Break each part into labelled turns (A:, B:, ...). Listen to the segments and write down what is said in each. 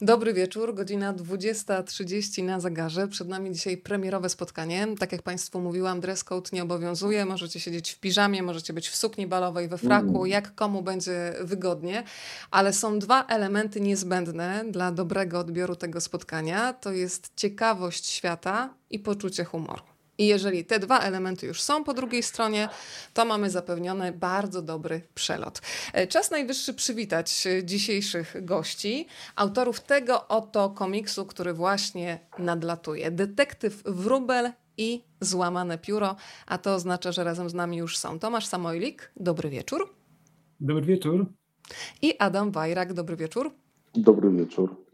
A: Dobry wieczór, godzina 20.30 na zegarze. Przed nami dzisiaj premierowe spotkanie. Tak jak Państwu mówiłam, dress code nie obowiązuje. Możecie siedzieć w piżamie, możecie być w sukni balowej, we fraku, mm. jak komu będzie wygodnie. Ale są dwa elementy niezbędne dla dobrego odbioru tego spotkania. To jest ciekawość świata i poczucie humoru. I jeżeli te dwa elementy już są po drugiej stronie, to mamy zapewniony bardzo dobry przelot. E, czas najwyższy przywitać e, dzisiejszych gości, autorów tego oto komiksu, który właśnie nadlatuje. Detektyw Wróbel i Złamane Pióro, a to oznacza, że razem z nami już są Tomasz Samojlik, dobry wieczór.
B: Dobry wieczór.
A: I Adam Wajrak, dobry wieczór.
C: Dobry wieczór.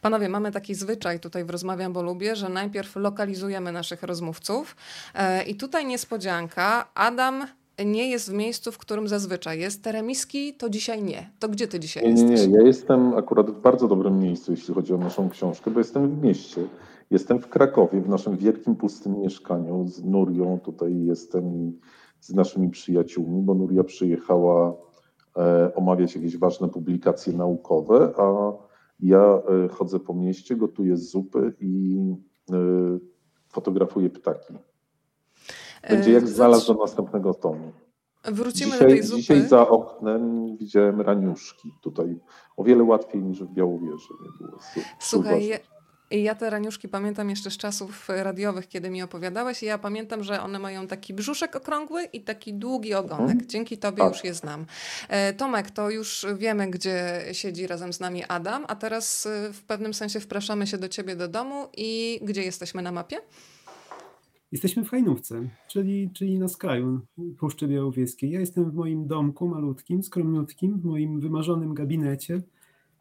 A: Panowie, mamy taki zwyczaj tutaj w Rozmawiam, bo lubię, że najpierw lokalizujemy naszych rozmówców. E, I tutaj niespodzianka. Adam nie jest w miejscu, w którym zazwyczaj jest. Teremiski to dzisiaj nie. To gdzie ty dzisiaj
C: nie,
A: jesteś?
C: Nie, nie, ja jestem akurat w bardzo dobrym miejscu, jeśli chodzi o naszą książkę, bo jestem w mieście. Jestem w Krakowie, w naszym wielkim, pustym mieszkaniu z Nurią. Tutaj jestem z naszymi przyjaciółmi, bo Nuria przyjechała e, omawiać jakieś ważne publikacje naukowe, a ja e, chodzę po mieście, gotuję zupy i e, fotografuję ptaki. Będzie jak e, znalazł do następnego tomu.
A: Wrócimy
C: dzisiaj,
A: do tej zupy.
C: Dzisiaj za oknem widziałem raniuszki. Tutaj o wiele łatwiej niż w Białowieży. Nie było.
A: Słuchaj, i ja te raniuszki pamiętam jeszcze z czasów radiowych, kiedy mi opowiadałeś. I ja pamiętam, że one mają taki brzuszek okrągły i taki długi ogonek. Mhm. Dzięki tobie już je znam. E, Tomek, to już wiemy, gdzie siedzi razem z nami Adam, a teraz e, w pewnym sensie wpraszamy się do ciebie do domu i gdzie jesteśmy na mapie?
B: Jesteśmy w Hajnówce, czyli, czyli na skraju Puszczy Białowieskiej. Ja jestem w moim domku malutkim, skromniutkim, w moim wymarzonym gabinecie.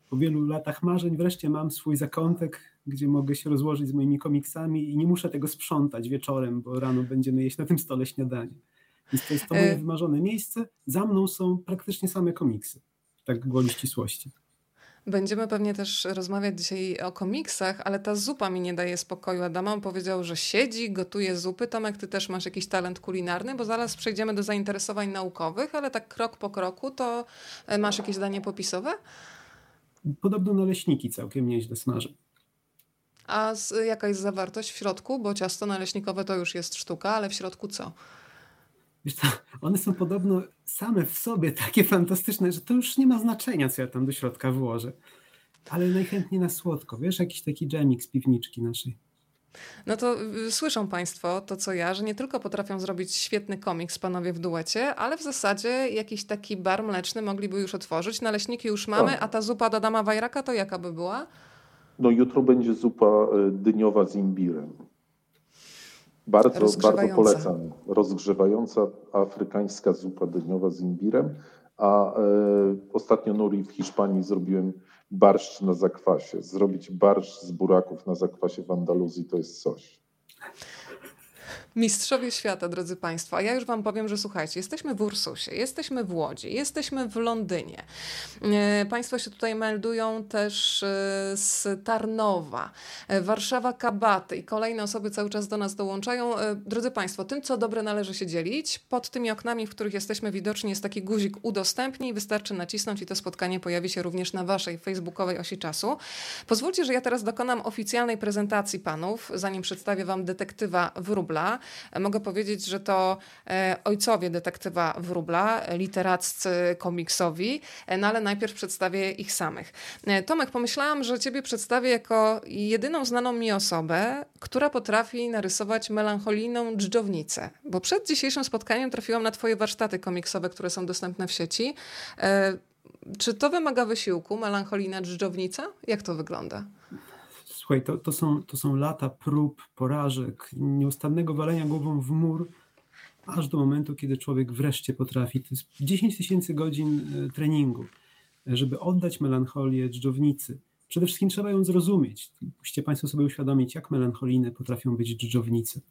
B: Po wielu latach marzeń wreszcie mam swój zakątek gdzie mogę się rozłożyć z moimi komiksami i nie muszę tego sprzątać wieczorem, bo rano będziemy jeść na tym stole śniadanie. Więc to jest to moje e, wymarzone miejsce. Za mną są praktycznie same komiksy, tak gwoli ścisłości.
A: Będziemy pewnie też rozmawiać dzisiaj o komiksach, ale ta zupa mi nie daje spokoju. Adam powiedział, że siedzi, gotuje zupy. Tomek, ty też masz jakiś talent kulinarny, bo zaraz przejdziemy do zainteresowań naukowych, ale tak krok po kroku, to e, masz jakieś danie popisowe?
B: Podobno naleśniki całkiem nieźle smażę.
A: A z, jaka jest zawartość w środku? Bo ciasto naleśnikowe to już jest sztuka, ale w środku co?
B: Wiesz co, one są podobno same w sobie takie fantastyczne, że to już nie ma znaczenia, co ja tam do środka włożę. Ale najchętniej na słodko, wiesz, jakiś taki dżemik z piwniczki naszej.
A: No to y, słyszą Państwo to, co ja, że nie tylko potrafią zrobić świetny komiks panowie w duecie, ale w zasadzie jakiś taki bar mleczny mogliby już otworzyć. Naleśniki już mamy, a ta zupa do Dama Wajraka to jaka by była?
C: No jutro będzie zupa e, dyniowa z imbirem. Bardzo, bardzo polecam. Rozgrzewająca afrykańska zupa dyniowa z imbirem. A e, ostatnio Nuri w Hiszpanii zrobiłem barszcz na zakwasie. Zrobić barszcz z buraków na zakwasie w Andaluzji to jest coś.
A: Mistrzowie świata, drodzy Państwo. A ja już Wam powiem, że słuchajcie, jesteśmy w Ursusie, jesteśmy w Łodzi, jesteśmy w Londynie. E, państwo się tutaj meldują też e, z Tarnowa, e, Warszawa Kabaty i kolejne osoby cały czas do nas dołączają. Drodzy Państwo, tym co dobre należy się dzielić. Pod tymi oknami, w których jesteśmy widoczni jest taki guzik udostępnij. Wystarczy nacisnąć i to spotkanie pojawi się również na Waszej facebookowej osi czasu. Pozwólcie, że ja teraz dokonam oficjalnej prezentacji Panów, zanim przedstawię Wam detektywa Wróbla. Mogę powiedzieć, że to e, ojcowie detektywa Wróbla, literaccy komiksowi, e, no ale najpierw przedstawię ich samych. E, Tomek, pomyślałam, że ciebie przedstawię jako jedyną znaną mi osobę, która potrafi narysować melancholijną dżdżownicę, bo przed dzisiejszym spotkaniem trafiłam na twoje warsztaty komiksowe, które są dostępne w sieci. Czy to wymaga wysiłku, melancholijna dżdżownica? Jak to wygląda?
B: Słuchaj, to, to, są, to są lata prób, porażek, nieustannego walenia głową w mur, aż do momentu, kiedy człowiek wreszcie potrafi. To jest 10 tysięcy godzin e, treningu, żeby oddać melancholię dżdżownicy. Przede wszystkim trzeba ją zrozumieć. Musicie Państwo sobie uświadomić, jak melancholijne potrafią być dżdżownice.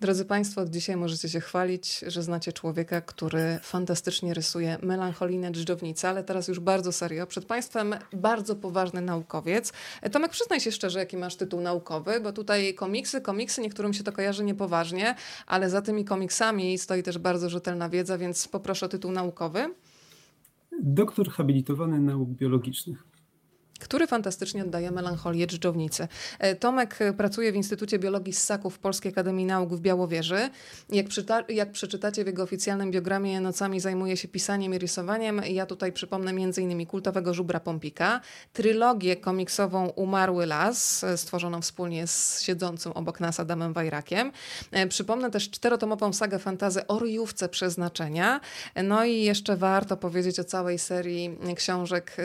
A: Drodzy Państwo, od dzisiaj możecie się chwalić, że znacie człowieka, który fantastycznie rysuje melancholijne dżdżownice, ale teraz już bardzo serio. Przed Państwem bardzo poważny naukowiec. Tomek, przyznaj się szczerze, jaki masz tytuł naukowy, bo tutaj komiksy, komiksy, niektórym się to kojarzy niepoważnie, ale za tymi komiksami stoi też bardzo rzetelna wiedza, więc poproszę o tytuł naukowy.
B: Doktor habilitowany nauk biologicznych.
A: Który fantastycznie oddaje melancholię dżdżownicy. E, Tomek pracuje w Instytucie Biologii Ssaków Polskiej Akademii Nauk w Białowieży. Jak, jak przeczytacie w jego oficjalnym biogramie, nocami zajmuje się pisaniem i rysowaniem. Ja tutaj przypomnę m.in. kultowego Żubra Pompika, trylogię komiksową Umarły Las, e, stworzoną wspólnie z siedzącym obok nas Adamem Wajrakiem. E, przypomnę też czterotomową sagę fantazy o ryjówce przeznaczenia. No i jeszcze warto powiedzieć o całej serii książek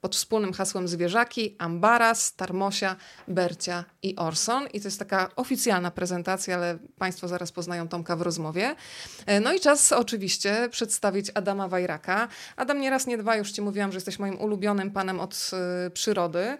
A: pod wspólnym hasłem Zwierzaki, Ambaras, Tarmosia, Bercia i Orson. I to jest taka oficjalna prezentacja, ale Państwo zaraz poznają Tomka w rozmowie. E, no i czas oczywiście przedstawić Adama Wajraka. Adam nieraz nie dwa, już Ci mówiłam, że jesteś moim ulubionym panem od y, przyrody.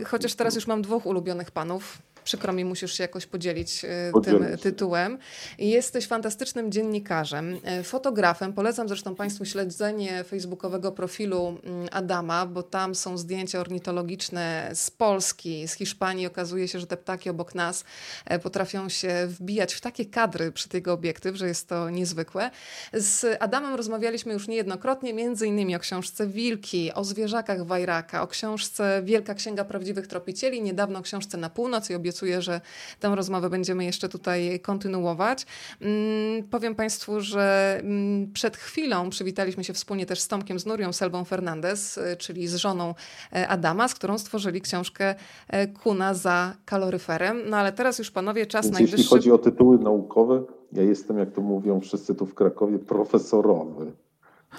A: Y, chociaż teraz już mam dwóch ulubionych panów przykro mi, musisz się jakoś podzielić e, tym tytułem. Jesteś fantastycznym dziennikarzem, e, fotografem. Polecam zresztą Państwu śledzenie facebookowego profilu mm, Adama, bo tam są zdjęcia ornitologiczne z Polski, z Hiszpanii. Okazuje się, że te ptaki obok nas e, potrafią się wbijać w takie kadry przy tego obiektyw, że jest to niezwykłe. Z Adamem rozmawialiśmy już niejednokrotnie, między innymi o książce Wilki, o zwierzakach Wajraka, o książce Wielka Księga Prawdziwych Tropicieli, niedawno książce Na Północ i obiecuję obiecuję, że tę rozmowę będziemy jeszcze tutaj kontynuować. Mm, powiem Państwu, że mm, przed chwilą przywitaliśmy się wspólnie też z Tomkiem z Nurią Selbą Fernandez, y, czyli z żoną e, Adama, z którą stworzyli książkę e, Kuna za kaloryferem. No ale teraz już panowie czas
C: Więc
A: najwyższy.
C: Jeśli chodzi o tytuły naukowe, ja jestem, jak to mówią wszyscy tu w Krakowie, profesorowy.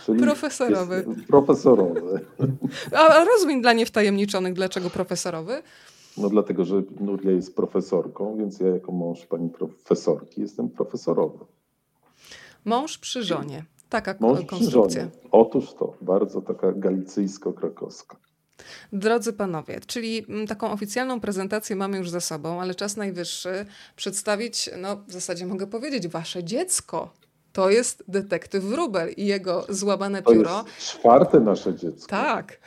A: Czyli profesorowy.
C: Profesorowy.
A: A rozumiem dla niewtajemniczonych, dlaczego profesorowy?
C: No dlatego, że Nuria jest profesorką, więc ja jako mąż pani profesorki jestem profesorowy.
A: Mąż przy żonie. Taka mąż konstrukcja. Przy żonie.
C: Otóż to, bardzo taka galicyjsko-krakowska.
A: Drodzy panowie, czyli mm, taką oficjalną prezentację mamy już za sobą, ale czas najwyższy przedstawić, no w zasadzie mogę powiedzieć, wasze dziecko. To jest detektyw Wróbel i jego złamane pióro.
C: To jest czwarte nasze dziecko.
A: Tak.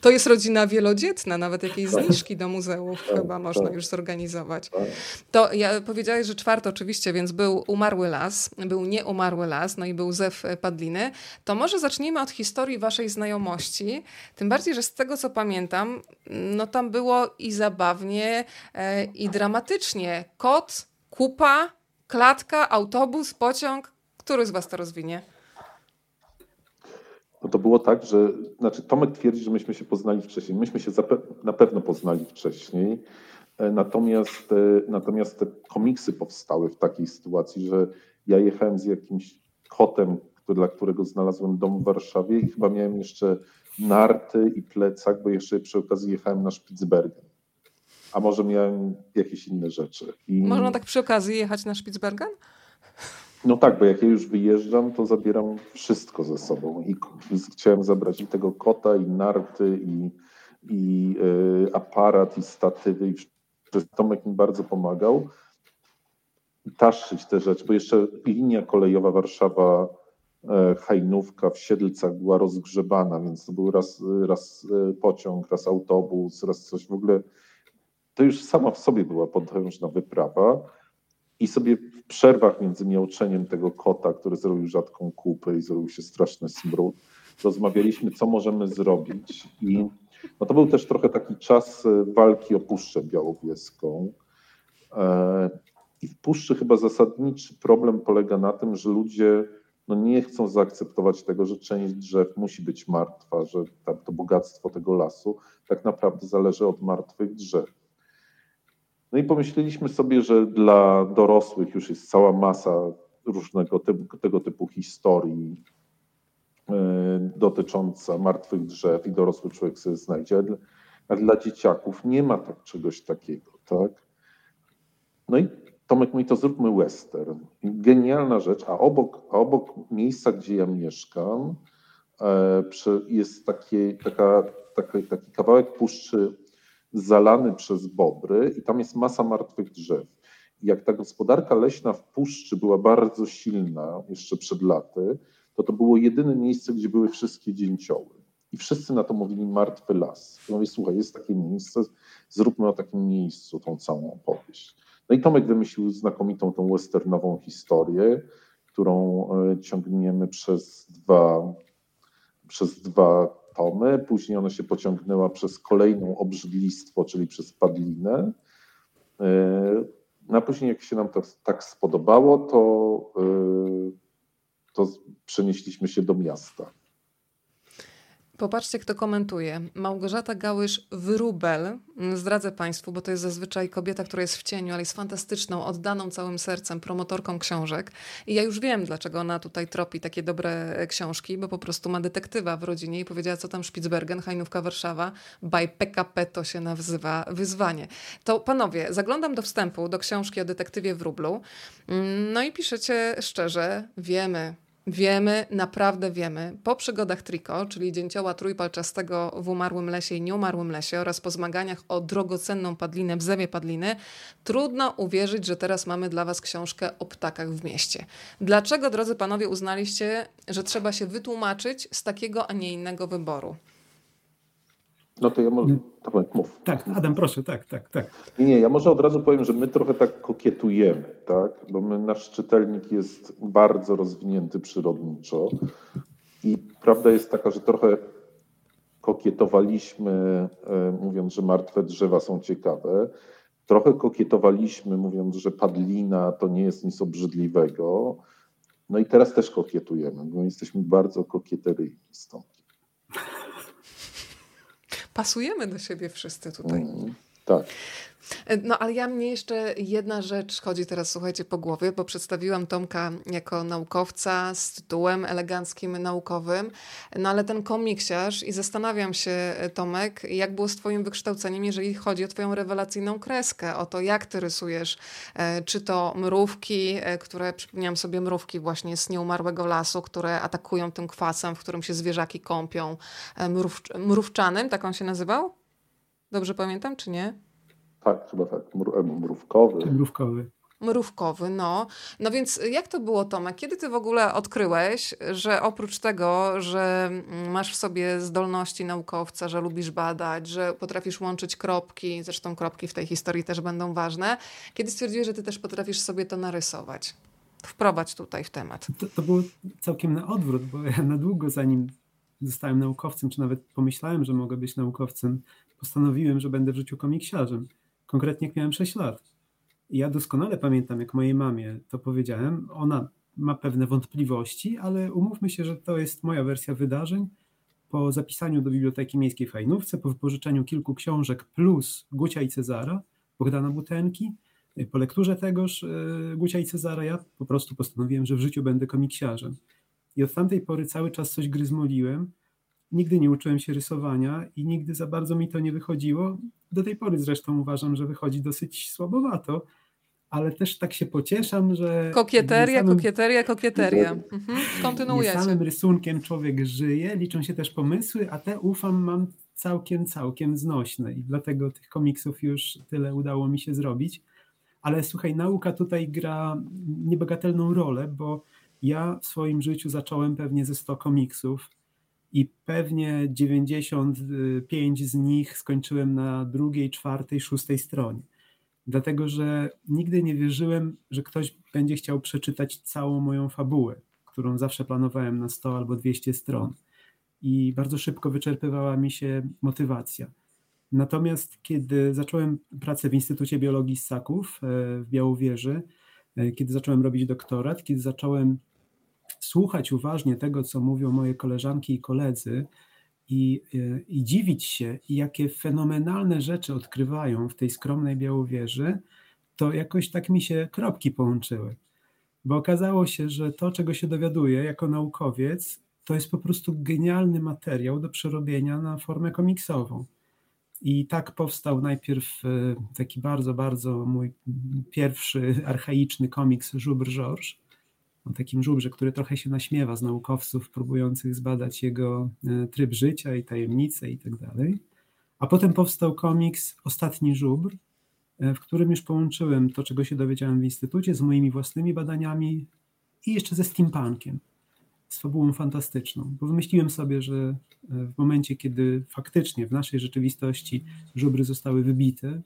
A: To jest rodzina wielodzietna, nawet jakieś tak. zniżki do muzeów tak, chyba można tak. już zorganizować. Tak. To ja powiedziałeś, że czwarte oczywiście, więc był Umarły Las, był Nieumarły Las, no i był Zew Padliny. To może zacznijmy od historii waszej znajomości. Tym bardziej, że z tego co pamiętam, no tam było i zabawnie, e, i dramatycznie. Kot, kupa, klatka, autobus, pociąg. Który z was to rozwinie?
C: No to było tak, że znaczy Tomek twierdzi, że myśmy się poznali wcześniej. Myśmy się na pewno poznali wcześniej. E, natomiast, e, natomiast te komiksy powstały w takiej sytuacji, że ja jechałem z jakimś kotem, dla którego znalazłem dom w Warszawie i chyba miałem jeszcze narty i plecak, bo jeszcze przy okazji jechałem na Spitsbergen a może miałem jakieś inne rzeczy.
A: I... Można tak przy okazji jechać na Spitsbergen?
C: No tak, bo jak ja już wyjeżdżam, to zabieram wszystko ze sobą. I chciałem zabrać i tego kota, i narty, i, i y, aparat, i statywy. I Tomek mi bardzo pomagał taszyć te rzeczy, bo jeszcze linia kolejowa Warszawa e, Hajnówka w Siedlcach była rozgrzebana, więc to był raz, raz e, pociąg, raz autobus, raz coś w ogóle to już sama w sobie była potężna wyprawa. I sobie w przerwach między miauczeniem tego kota, który zrobił rzadką kupę i zrobił się straszny smród, rozmawialiśmy, co możemy zrobić. I no to był też trochę taki czas e, walki o Puszczę Białowieską. E, I w Puszczy chyba zasadniczy problem polega na tym, że ludzie no nie chcą zaakceptować tego, że część drzew musi być martwa, że to bogactwo tego lasu tak naprawdę zależy od martwych drzew. No i pomyśleliśmy sobie, że dla dorosłych już jest cała masa różnego typu, tego typu historii e, dotycząca martwych drzew i dorosły człowiek sobie znajdzie, a dla dzieciaków nie ma tak czegoś takiego, tak? No i Tomek mówi, to zróbmy western. Genialna rzecz, a obok, a obok miejsca, gdzie ja mieszkam, e, jest takie, taka, taki, taki kawałek puszczy zalany przez bobry i tam jest masa martwych drzew. I jak ta gospodarka leśna w puszczy była bardzo silna jeszcze przed laty, to to było jedyne miejsce, gdzie były wszystkie dzięcioły. I wszyscy na to mówili martwy las. Ja mówię, słuchaj, jest takie miejsce, zróbmy o takim miejscu tą całą opowieść. No i Tomek wymyślił znakomitą tą westernową historię, którą e, ciągniemy przez dwa, przez dwa później ona się pociągnęła przez kolejną obrzydlistwo, czyli przez padlinę. No a później jak się nam to tak spodobało, to, to przenieśliśmy się do miasta.
A: Popatrzcie, kto komentuje. Małgorzata Gałysz-Wyrubel, zdradzę Państwu, bo to jest zazwyczaj kobieta, która jest w cieniu, ale jest fantastyczną, oddaną całym sercem promotorką książek. I ja już wiem, dlaczego ona tutaj tropi takie dobre e, książki, bo po prostu ma detektywa w rodzinie i powiedziała, co tam Spitsbergen, Hajnówka Warszawa, by PKP to się nazywa wyzwanie. To panowie, zaglądam do wstępu, do książki o detektywie w rublu, mm, no i piszecie szczerze, wiemy, Wiemy, naprawdę wiemy, po przygodach Triko, czyli dzięcioła trójpalczastego w umarłym lesie i nieumarłym lesie oraz po zmaganiach o drogocenną padlinę w zewie padliny, trudno uwierzyć, że teraz mamy dla Was książkę o ptakach w mieście. Dlaczego, drodzy panowie, uznaliście, że trzeba się wytłumaczyć z takiego, a nie innego wyboru?
C: No to ja może. Tomek, mów.
B: Tak, Adam, proszę, tak, tak, tak.
C: Nie, nie, ja może od razu powiem, że my trochę tak kokietujemy, tak? Bo my, nasz czytelnik jest bardzo rozwinięty przyrodniczo i prawda jest taka, że trochę kokietowaliśmy, e, mówiąc, że martwe drzewa są ciekawe. Trochę kokietowaliśmy, mówiąc, że padlina to nie jest nic obrzydliwego. No i teraz też kokietujemy, bo jesteśmy bardzo kokieteryjni stąd
A: pasujemy do siebie wszyscy tutaj. Mm,
C: tak.
A: No ale ja mnie jeszcze jedna rzecz chodzi teraz, słuchajcie, po głowie, bo przedstawiłam Tomka jako naukowca z tytułem eleganckim naukowym, no ale ten komiksiarz i zastanawiam się, Tomek, jak było z twoim wykształceniem, jeżeli chodzi o twoją rewelacyjną kreskę, o to, jak ty rysujesz, e, czy to mrówki, e, które, przypomniałam sobie mrówki właśnie z nieumarłego lasu, które atakują tym kwasem, w którym się zwierzaki kąpią, e, mrów, mrówczanym, tak on się nazywał? Dobrze pamiętam, czy nie?
C: Tak, chyba tak. Mrówkowy.
B: Mrówkowy.
A: Mrówkowy, no. No więc jak to było, Tomek? Kiedy ty w ogóle odkryłeś, że oprócz tego, że masz w sobie zdolności naukowca, że lubisz badać, że potrafisz łączyć kropki, zresztą kropki w tej historii też będą ważne, kiedy stwierdziłeś, że ty też potrafisz sobie to narysować? Wprowadź tutaj w temat.
B: To, to było całkiem na odwrót, bo ja na długo zanim zostałem naukowcem, czy nawet pomyślałem, że mogę być naukowcem, postanowiłem, że będę w życiu komiksiarzem konkretnie jak miałem 6 lat. Ja doskonale pamiętam, jak mojej mamie to powiedziałem. Ona ma pewne wątpliwości, ale umówmy się, że to jest moja wersja wydarzeń. Po zapisaniu do Biblioteki Miejskiej w Fajnówce, po wypożyczeniu kilku książek plus Gucia i Cezara, Bogdana Butenki, po lekturze tegoż e, Gucia i Cezara, ja po prostu postanowiłem, że w życiu będę komiksiarzem. I od tamtej pory cały czas coś gryzmoliłem. Nigdy nie uczyłem się rysowania i nigdy za bardzo mi to nie wychodziło. Do tej pory zresztą uważam, że wychodzi dosyć słabowato, ale też tak się pocieszam, że.
A: Kokieteria, samym, kokieteria, kokieteria. Mhm. Kontynuujecie.
B: samym rysunkiem człowiek żyje, liczą się też pomysły, a te ufam mam całkiem, całkiem znośne i dlatego tych komiksów już tyle udało mi się zrobić. Ale słuchaj, nauka tutaj gra niebagatelną rolę, bo ja w swoim życiu zacząłem pewnie ze 100 komiksów i pewnie 95 z nich skończyłem na drugiej, czwartej, szóstej stronie. Dlatego, że nigdy nie wierzyłem, że ktoś będzie chciał przeczytać całą moją fabułę, którą zawsze planowałem na 100 albo 200 stron. I bardzo szybko wyczerpywała mi się motywacja. Natomiast kiedy zacząłem pracę w Instytucie Biologii Ssaków e, w Białowieży, e, kiedy zacząłem robić doktorat, kiedy zacząłem słuchać uważnie tego, co mówią moje koleżanki i koledzy, i, i dziwić się, jakie fenomenalne rzeczy odkrywają w tej skromnej Białowieży, to jakoś tak mi się kropki połączyły. Bo okazało się, że to, czego się dowiaduję jako naukowiec, to jest po prostu genialny materiał do przerobienia na formę komiksową. I tak powstał najpierw e, taki bardzo, bardzo mój pierwszy archaiczny komiks Żubr Georges, o takim żubrze, który trochę się naśmiewa z naukowców próbujących zbadać jego e, tryb życia i tajemnice i tak dalej. A potem powstał komiks Ostatni żubr, e, w którym już połączyłem to, czego się dowiedziałem w instytucie, z moimi własnymi badaniami i jeszcze ze steampunkiem, z fabułą fantastyczną, bo wymyśliłem sobie, że e, w momencie, kiedy faktycznie w naszej rzeczywistości żubry zostały wybite,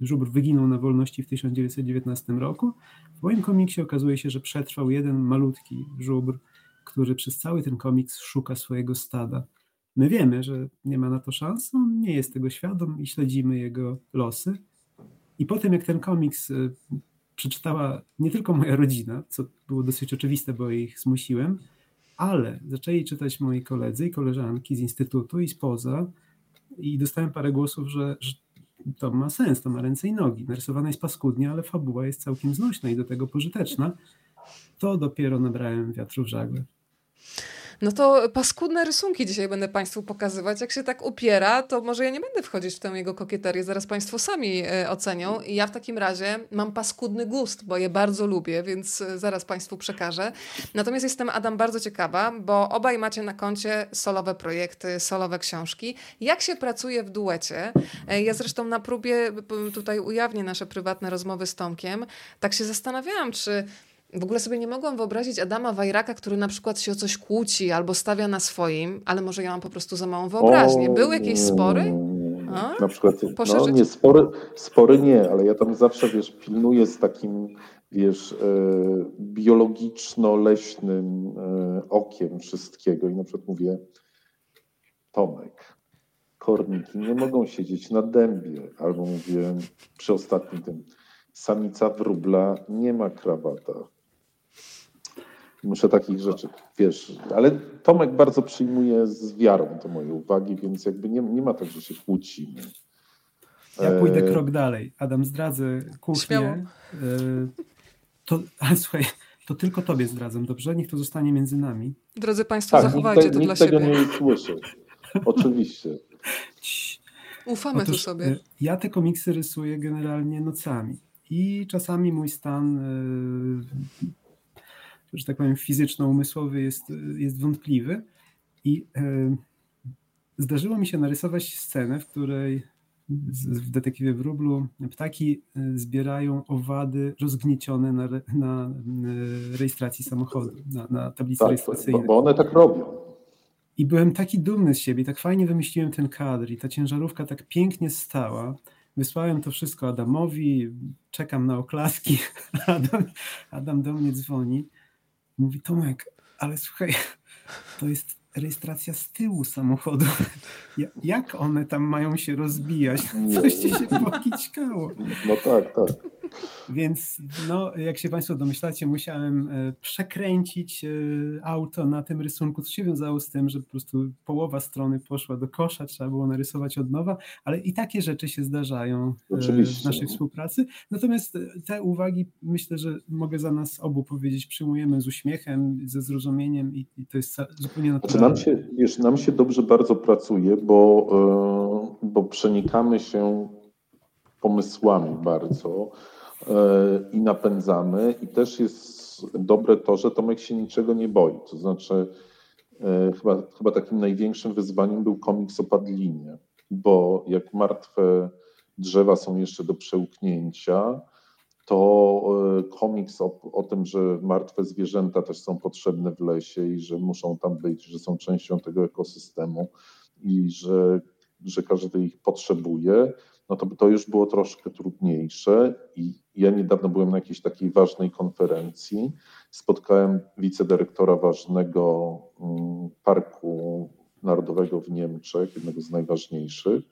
B: żubr wyginął na wolności w 1919 roku. W moim komiksie okazuje się, że przetrwał jeden malutki żubr, który przez cały ten komiks szuka swojego stada. My wiemy, że nie ma na to szans, on nie jest tego świadom i śledzimy jego losy. I po tym, jak ten komiks y, przeczytała nie tylko moja rodzina, co było dosyć oczywiste, bo ich zmusiłem, ale zaczęli czytać moi koledzy i koleżanki z instytutu i spoza i dostałem parę głosów, że, że to ma sens, to ma ręce i nogi. Narysowana jest paskudnie, ale fabuła jest całkiem znośna i do tego pożyteczna. To dopiero nabrałem wiatru w żagle.
A: No to paskudne rysunki dzisiaj będę Państwu pokazywać. Jak się tak upiera, to może ja nie będę wchodzić w tę jego kokieterię, zaraz Państwo sami e, ocenią. I ja w takim razie mam paskudny gust, bo je bardzo lubię, więc e, zaraz Państwu przekażę. Natomiast jestem, Adam, bardzo ciekawa, bo obaj macie na koncie solowe projekty, solowe książki. Jak się pracuje w duecie? E, ja zresztą na próbie tutaj ujawnię nasze prywatne rozmowy z Tomkiem. Tak się zastanawiałam, czy w ogóle sobie nie mogłam wyobrazić Adama Wajraka, który na przykład się o coś kłóci albo stawia na swoim, ale może ja mam po prostu za małą wyobraźnię. Były jakieś spory?
C: A? Na przykład, no nie, spory, spory nie, ale ja tam zawsze, wiesz, pilnuję z takim, wiesz, e, biologiczno-leśnym e, okiem wszystkiego i na przykład mówię, Tomek, korniki nie mogą siedzieć na dębie, albo mówię przy ostatnim tym, samica wróbla nie ma krawata. Muszę takich rzeczy, wiesz, ale Tomek bardzo przyjmuje z wiarą to moje uwagi, więc jakby nie, nie ma tak, że się kłócimy.
B: Ja pójdę e, krok dalej. Adam, zdradzę kuchnię. E, to, ale słuchaj, to tylko tobie zdradzam, dobrze? Niech to zostanie między nami.
A: Drodzy Państwo, tak, zachowajcie nikt, to nikt
C: dla tego siebie. nie słyszy. Oczywiście.
A: Ufamy Otóż, tu sobie. E,
B: ja te komiksy rysuję generalnie nocami. I czasami mój stan że tak powiem, fizyczno-umysłowy jest, jest wątpliwy. I e, zdarzyło mi się narysować scenę, w której w detektywie Wróblu ptaki e, zbierają owady rozgniecione na, na rejestracji samochodu, na, na tablicy tak, rejestracyjnej.
C: Bo one tak robią.
B: I byłem taki dumny z siebie, tak fajnie wymyśliłem ten kadr i ta ciężarówka tak pięknie stała. Wysłałem to wszystko Adamowi, czekam na oklaski. Adam, Adam do mnie dzwoni Mówi Tomek, ale słuchaj, to jest rejestracja z tyłu samochodu. Jak one tam mają się rozbijać? Coś ci się pokićkało.
C: No tak, tak.
B: Więc no, jak się Państwo domyślacie, musiałem e, przekręcić e, auto na tym rysunku, co się wiązało z tym, że po prostu połowa strony poszła do kosza, trzeba było narysować od nowa, ale i takie rzeczy się zdarzają e, Oczywiście. w naszej współpracy. Natomiast te uwagi myślę, że mogę za nas obu powiedzieć, przyjmujemy z uśmiechem, ze zrozumieniem i, i to jest zupełnie naturalne.
C: Znaczy nam, się, wiesz, nam się dobrze bardzo pracuje, bo, bo przenikamy się pomysłami bardzo i napędzamy. I też jest dobre to, że Tomek się niczego nie boi. To znaczy, e, chyba, chyba takim największym wyzwaniem był komiks o Padlinie, bo jak martwe drzewa są jeszcze do przełknięcia, to e, komiks o, o, tym, że martwe zwierzęta też są potrzebne w lesie i że muszą tam być, że są częścią tego ekosystemu i że, że każdy ich potrzebuje, no to to już było troszkę trudniejsze. I ja niedawno byłem na jakiejś takiej ważnej konferencji. Spotkałem wicedyrektora ważnego mm, parku narodowego w Niemczech, jednego z najważniejszych.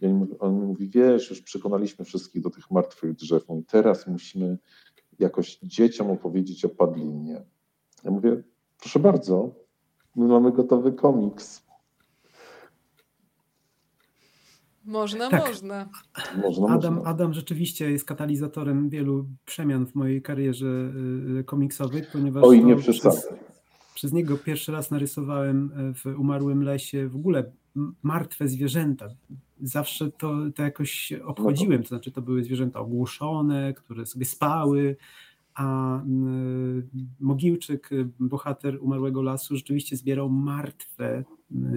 C: I on mi mówi, wiesz, już przekonaliśmy wszystkich do tych martwych drzew. I teraz musimy jakoś dzieciom opowiedzieć o padlinie. Ja mówię, proszę bardzo, my mamy gotowy komiks.
A: Można, tak. można.
B: Adam, Adam rzeczywiście jest katalizatorem wielu przemian w mojej karierze y, komiksowej, ponieważ.
C: Oj, nie przez,
B: przez niego pierwszy raz narysowałem e, w umarłym lesie w ogóle martwe zwierzęta. Zawsze to, to jakoś obchodziłem, to znaczy to były zwierzęta ogłuszone, które sobie spały, a Mogiłczyk, bohater umarłego lasu, rzeczywiście zbierał martwe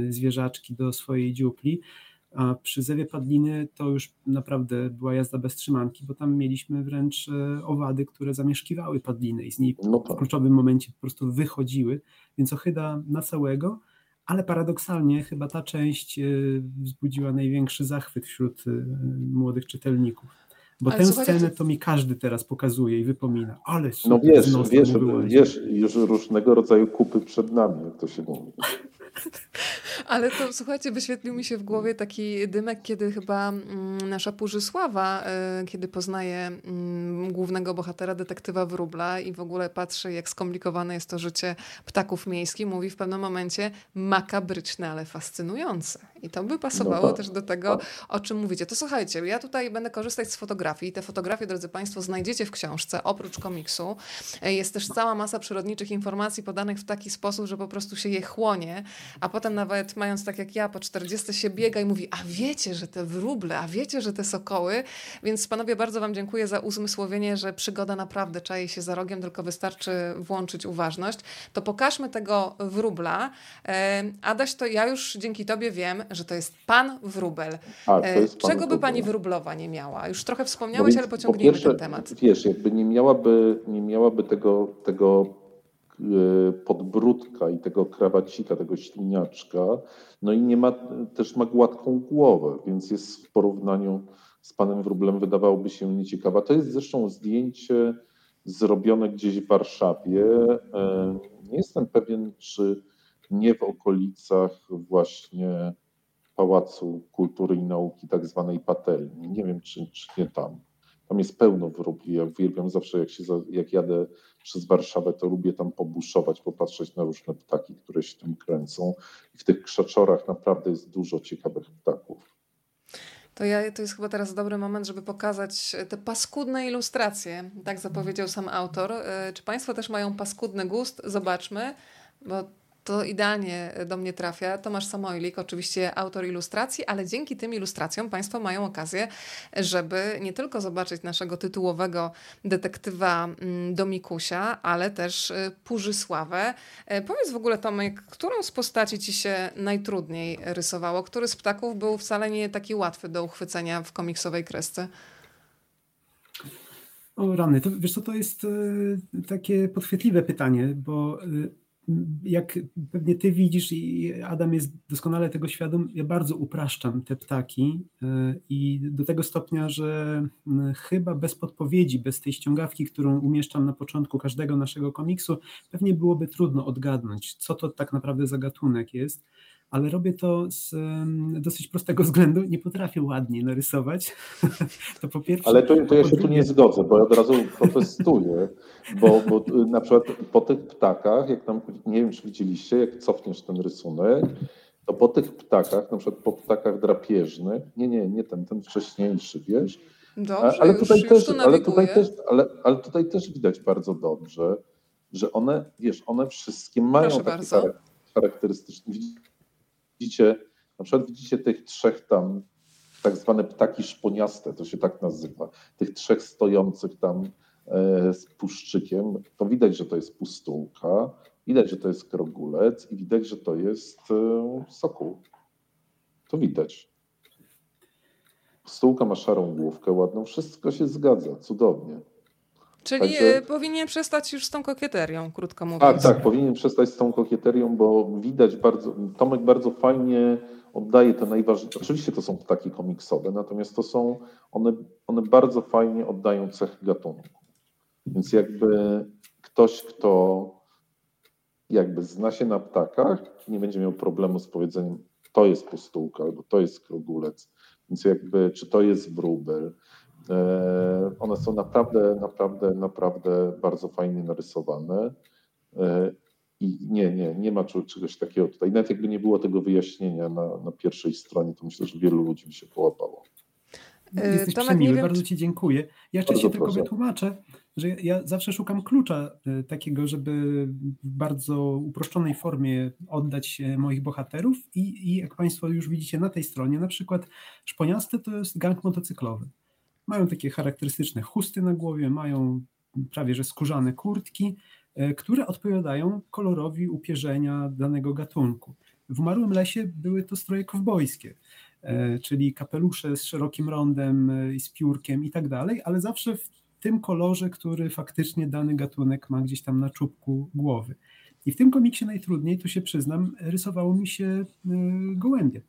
B: zwierzaczki do swojej dziupli a przy Zewie Padliny to już naprawdę była jazda bez trzymanki, bo tam mieliśmy wręcz e, owady, które zamieszkiwały Padliny i z niej no tak. w kluczowym momencie po prostu wychodziły, więc ochyda na całego, ale paradoksalnie chyba ta część e, wzbudziła największy zachwyt wśród e, młodych czytelników. Bo ale tę scenę to mi każdy teraz pokazuje i wypomina. Ale
C: No wiesz, wiesz, wiesz, już różnego rodzaju kupy przed nami, jak to się mówi.
A: Ale to słuchajcie, wyświetlił mi się w głowie taki dymek, kiedy chyba mm, nasza Purzysława, y, kiedy poznaje mm, głównego bohatera, detektywa Wróbla i w ogóle patrzy, jak skomplikowane jest to życie ptaków miejskich, mówi w pewnym momencie makabryczne, ale fascynujące. I to by pasowało no tak, też do tego, o czym mówicie. To słuchajcie, ja tutaj będę korzystać z fotografii. Te fotografie, drodzy Państwo, znajdziecie w książce, oprócz komiksu. Y, jest też cała masa przyrodniczych informacji podanych w taki sposób, że po prostu się je chłonie, a potem nawet mając tak jak ja po 40 się biega i mówi, a wiecie, że te wróble, a wiecie, że te sokoły. Więc panowie, bardzo wam dziękuję za uzmysłowienie, że przygoda naprawdę czai się za rogiem, tylko wystarczy włączyć uważność. To pokażmy tego wróbla. E, Adaś, to ja już dzięki tobie wiem, że to jest pan wróbel. A, e, jest pan Czego by pani wróblowa nie miała? Już trochę wspomniałeś, no ale pociągniemy po pierwsze, ten temat.
C: Wiesz, jakby nie miałaby, nie miałaby tego, tego podbródka i tego krawacika, tego śliniaczka, no i nie ma, też ma gładką głowę, więc jest w porównaniu z panem Wróblem wydawałoby się nieciekawa. To jest zresztą zdjęcie zrobione gdzieś w Warszawie. E, nie jestem pewien, czy nie w okolicach właśnie Pałacu Kultury i Nauki, tak zwanej Patelni. Nie wiem, czy, czy nie tam. Tam jest pełno wróbli. Ja uwielbiam zawsze, jak, się, jak jadę przez Warszawę, to lubię tam pobuszować, popatrzeć na różne ptaki, które się tam kręcą. I w tych krzaczorach naprawdę jest dużo ciekawych ptaków.
A: To, ja, to jest chyba teraz dobry moment, żeby pokazać te paskudne ilustracje. Tak zapowiedział sam autor. E, czy Państwo też mają paskudny gust? Zobaczmy, bo to idealnie do mnie trafia. Tomasz Samojlik, oczywiście autor ilustracji, ale dzięki tym ilustracjom Państwo mają okazję, żeby nie tylko zobaczyć naszego tytułowego detektywa mm, Domikusia, ale też y, Purzysławę. E, powiedz w ogóle, Tomek, którą z postaci Ci się najtrudniej rysowało? Który z ptaków był wcale nie taki łatwy do uchwycenia w komiksowej kresce?
B: O rany, to wiesz co, to jest takie podchwytliwe pytanie, bo jak pewnie ty widzisz i Adam jest doskonale tego świadom, ja bardzo upraszczam te ptaki e, i do tego stopnia, że chyba bez podpowiedzi, bez tej ściągawki, którą umieszczam na początku każdego naszego komiksu, pewnie byłoby trudno odgadnąć, co to tak naprawdę za gatunek jest ale robię to z dosyć prostego względu. Nie potrafię ładnie narysować.
C: to po pierwsze. Ale to, to ja się tu nie zgodzę, bo ja od razu protestuję, bo, bo na przykład po tych ptakach, jak tam, nie wiem, czy widzieliście, jak cofniesz ten rysunek, to po tych ptakach, na przykład po ptakach drapieżnych, nie, nie, nie ten, ten wcześniejszy, wiesz,
A: Dobrze, ale, tutaj już, też, już
C: ale, tutaj też, ale, ale tutaj też widać bardzo dobrze, że one, wiesz, one wszystkie mają Proszę taki bardzo. charakterystyczny, widzicie, na przykład widzicie tych trzech tam, tak zwane ptaki szponiaste, to się tak nazywa, tych trzech stojących tam e, z puszczykiem, to widać, że to jest pustułka, widać, że to jest krogulec i widać, że to jest e, sokół. To widać. Pustułka ma szarą główkę ładną, wszystko się zgadza, cudownie.
A: Czyli Także... powinien przestać już z tą kokieterią, krótko mówiąc.
C: Tak, tak, powinien przestać z tą kokieterią, bo widać bardzo, Tomek bardzo fajnie oddaje te najważniejsze, oczywiście to są ptaki komiksowe, natomiast to są, one, one bardzo fajnie oddają cechy gatunku. Więc jakby ktoś, kto jakby zna się na ptakach, nie będzie miał problemu z powiedzeniem to jest pustułka albo to jest krogulec, więc jakby czy to jest wróbel, E, one są naprawdę, naprawdę, naprawdę bardzo fajnie narysowane. E, I nie, nie, nie ma czegoś takiego tutaj. Nawet jakby nie było tego wyjaśnienia na, na pierwszej stronie, to myślę, że wielu ludzi by się połapało.
B: E, Jesteś Tomek, przemiły, bardzo Ci dziękuję. Ja jeszcze się tylko wytłumaczę, że ja zawsze szukam klucza takiego, żeby w bardzo uproszczonej formie oddać moich bohaterów i, i jak Państwo już widzicie na tej stronie, na przykład Szponiasty to jest gang motocyklowy. Mają takie charakterystyczne chusty na głowie, mają prawie że skórzane kurtki, e, które odpowiadają kolorowi upierzenia danego gatunku. W Umarłym Lesie były to stroje kowbojskie, e, czyli kapelusze z szerokim rondem e, i z piórkiem i tak dalej, ale zawsze w tym kolorze, który faktycznie dany gatunek ma gdzieś tam na czubku głowy. I w tym komiksie najtrudniej, to się przyznam, rysowało mi się gołębie.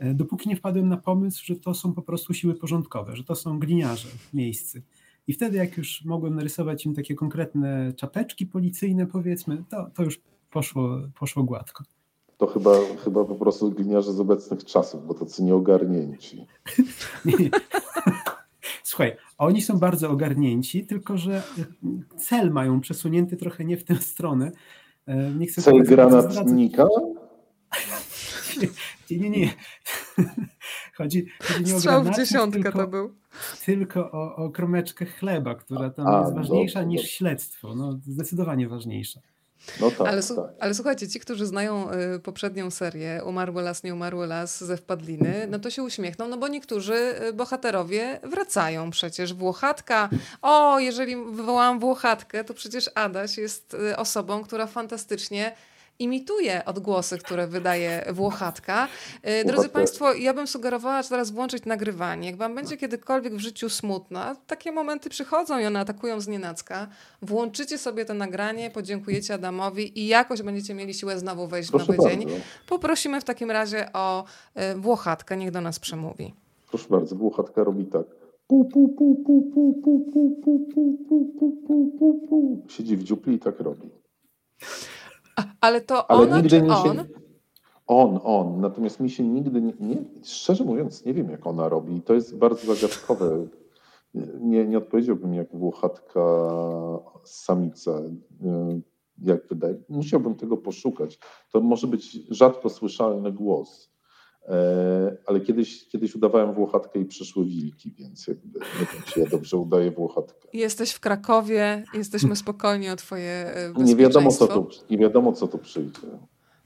B: E, dopóki nie wpadłem na pomysł, że to są po prostu siły porządkowe, że to są gliniarze miejscy. I wtedy, jak już mogłem narysować im takie konkretne czapeczki policyjne, powiedzmy, to, to już poszło, poszło gładko.
C: to chyba, chyba po prostu gliniarze z obecnych czasów, bo tacy nieogarnięci.
B: Nie. Słuchaj, oni są bardzo ogarnięci, tylko że cel mają przesunięty trochę nie w tę stronę.
C: E, nie chcę cel granatnika?
B: Nie, nie, nie. Chodzi, chodzi nie
A: Strzał w dziesiątkę tylko, to był.
B: Tylko o, o kromeczkę chleba, która tam A, jest ważniejsza niż śledztwo. No, zdecydowanie ważniejsza.
C: No tak,
A: ale,
C: tak.
A: ale, słuchajcie, ci, którzy znają y, poprzednią serię Umarły las, nie umarły las ze wpadliny, no to się uśmiechną, no bo niektórzy y, bohaterowie wracają przecież. Włochatka, o, jeżeli wywołałam Włochatkę, to przecież Adaś jest y, osobą, która fantastycznie imituje odgłosy, które wydaje Włochatka. E, drodzy Państwo, ja bym sugerowała teraz włączyć nagrywanie. Jak Wam będzie kiedykolwiek w życiu smutno, takie momenty przychodzą i one atakują z nienacka, włączycie sobie to nagranie, podziękujecie Adamowi i jakoś będziecie mieli siłę znowu wejść Proszę w nowy bardzo. dzień. Poprosimy w takim razie o Włochatkę, niech do nas przemówi.
C: Proszę bardzo, Włochatka robi tak. Siedzi w dziupli i tak robi.
A: Ale to Ale ona czy on? Się...
C: On, on. Natomiast mi się nigdy nie, nie, szczerze mówiąc, nie wiem, jak ona robi. I to jest bardzo zagadkowe. Nie, nie odpowiedziałbym jak włochatka samica. Jak wydaje. Musiałbym tego poszukać. To może być rzadko słyszalny głos. E, ale kiedyś, kiedyś udawałem Włochatkę i przyszły wilki, więc jakby nie wiem, czy ja dobrze udaję Włochatkę.
A: Jesteś w Krakowie, jesteśmy spokojni o twoje bezpieczeństwo.
C: Nie wiadomo, co tu, nie wiadomo, co tu przyjdzie.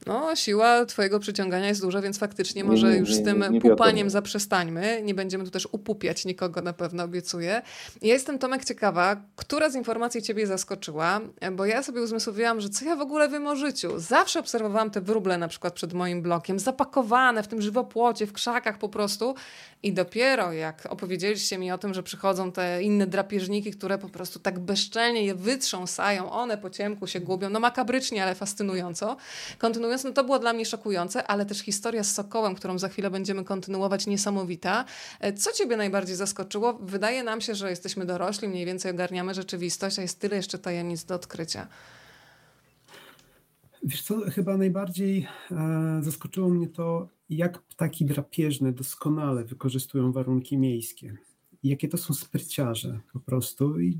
A: No, siła twojego przyciągania jest duża, więc faktycznie może nie, nie, już z tym nie, pupaniem zaprzestańmy. Nie będziemy tu też upupiać nikogo, na pewno obiecuję. Ja jestem, Tomek, ciekawa, która z informacji ciebie zaskoczyła, bo ja sobie uzmysłowiłam, że co ja w ogóle wiem o życiu. Zawsze obserwowałam te wróble na przykład przed moim blokiem, zapakowane w tym żywopłocie, w krzakach po prostu i dopiero jak opowiedzieliście mi o tym, że przychodzą te inne drapieżniki, które po prostu tak bezczelnie je wytrząsają, one po ciemku się gubią, no makabrycznie, ale fascynująco. Kontynuując, no to było dla mnie szokujące, ale też historia z Sokołem, którą za chwilę będziemy kontynuować, niesamowita. E, co ciebie najbardziej zaskoczyło? Wydaje nam się, że jesteśmy dorośli, mniej więcej ogarniamy rzeczywistość, a jest tyle jeszcze tajemnic do odkrycia.
B: Wiesz co, chyba najbardziej e, zaskoczyło mnie to, jak ptaki drapieżne doskonale wykorzystują warunki miejskie. Jakie to są spryciarze po prostu. I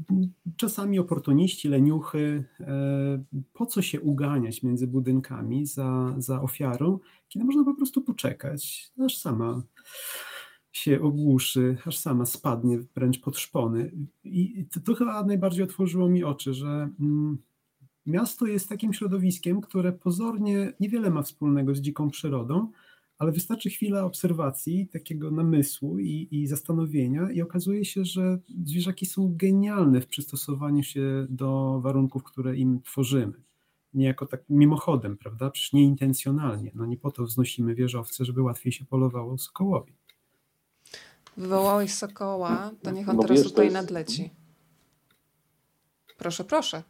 B: czasami oportuniści, leniuchy. E, po co się uganiać między budynkami za, za ofiarą, kiedy można po prostu poczekać, aż sama się ogłuszy, aż sama spadnie wręcz pod szpony. I to, to chyba najbardziej otworzyło mi oczy, że mm, miasto jest takim środowiskiem, które pozornie niewiele ma wspólnego z dziką przyrodą, ale wystarczy chwila obserwacji, takiego namysłu i, i zastanowienia, i okazuje się, że zwierzaki są genialne w przystosowaniu się do warunków, które im tworzymy. Niejako tak mimochodem, prawda? Przecież nieintencjonalnie. No nie po to wznosimy wieżowce, żeby łatwiej się polowało sokołowi.
A: Wywołałeś sokoła, to niech on no teraz wiesz, tutaj jest... nadleci. Proszę, proszę.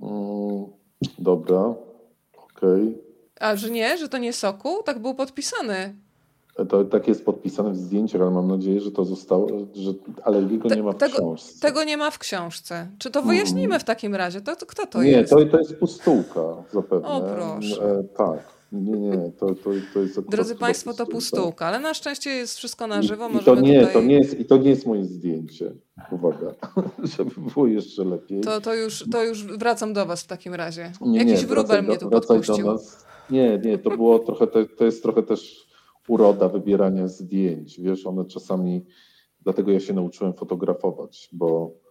C: Mm, dobra, okej. Okay.
A: A że nie, że to nie soku? Tak był podpisany.
C: To tak jest podpisane w zdjęciach, ale mam nadzieję, że to zostało, że, ale jego Te, nie ma w
A: tego,
C: książce.
A: Tego nie ma w książce. Czy to wyjaśnimy hmm. w takim razie? To, to kto to
C: nie,
A: jest?
C: Nie, to, to jest pustułka zapewne.
A: O proszę.
C: E, tak. Nie, nie, to, to, to jest
A: Drodzy Państwo, to pustułka, ale na szczęście jest wszystko na żywo.
C: I, i to, nie, tutaj... to, nie jest, I to nie jest moje zdjęcie. Uwaga, żeby było jeszcze lepiej.
A: To, to, już, to już wracam do Was w takim razie. Nie, Jakiś nie, wróbel mnie tu podpuścił.
C: Do nas. Nie, nie, to było trochę, to, to jest trochę też uroda wybierania zdjęć. Wiesz, one czasami, dlatego ja się nauczyłem fotografować, bo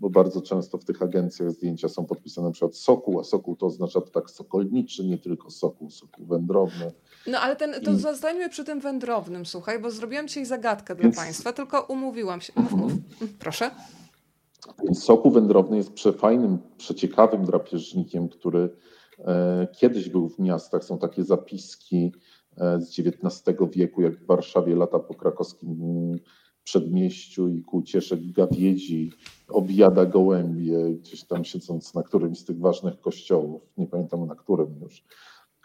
C: bo bardzo często w tych agencjach zdjęcia są podpisane na przykład sokół, a sokół to oznacza tak sokolniczy, nie tylko sokół, sokół wędrowny.
A: No ale ten, to I... zostańmy przy tym wędrownym, słuchaj, bo zrobiłam dzisiaj zagadkę Więc... dla Państwa, tylko umówiłam się. Mów, mów. Proszę.
C: Więc sokół wędrowny jest przefajnym, przeciekawym drapieżnikiem, który kiedyś był w miastach. Są takie zapiski e, z XIX wieku, jak w Warszawie lata po krakowskim przedmieściu i ku ucieszek gawiedzi objada gołębie, gdzieś tam siedząc na którymś z tych ważnych kościołów, nie pamiętam na którym już.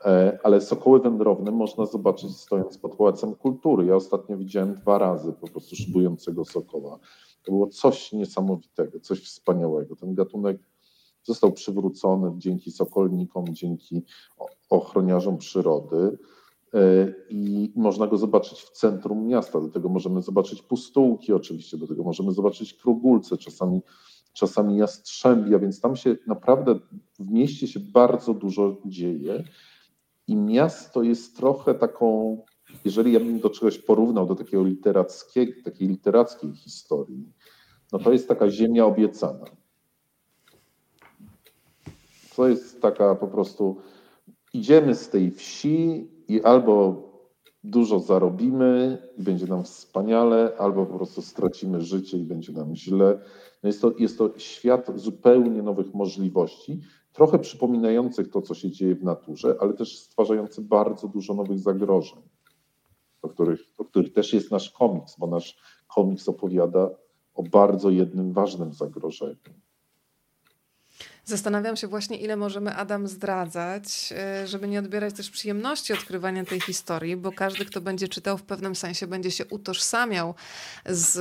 C: E, ale sokoły wędrowne można zobaczyć stojąc pod Pałacem Kultury. Ja ostatnio widziałem dwa razy po prostu szybującego sokoła. To było coś niesamowitego, coś wspaniałego. Ten gatunek został przywrócony dzięki sokolnikom, dzięki ochroniarzom przyrody e, i można go zobaczyć w centrum miasta. Do tego możemy zobaczyć pustułki oczywiście, do tego możemy zobaczyć krugulce, czasami, czasami jastrzębia, więc tam się naprawdę w mieście się bardzo dużo dzieje i miasto jest trochę taką, jeżeli ja bym do czegoś porównał, do takiego literackiego, takiej literackiej historii, no to jest taka ziemia obiecana. To jest taka po prostu, idziemy z tej wsi i albo dużo zarobimy i będzie nam wspaniale, albo po prostu stracimy życie i będzie nam źle. No jest, to, jest to świat zupełnie nowych możliwości, trochę przypominających to, co się dzieje w naturze, ale też stwarzający bardzo dużo nowych zagrożeń, o których, o których też jest nasz komiks, bo nasz komiks opowiada o bardzo jednym ważnym zagrożeniu.
A: Zastanawiam się właśnie, ile możemy Adam zdradzać, e, żeby nie odbierać też przyjemności odkrywania tej historii, bo każdy, kto będzie czytał, w pewnym sensie będzie się utożsamiał z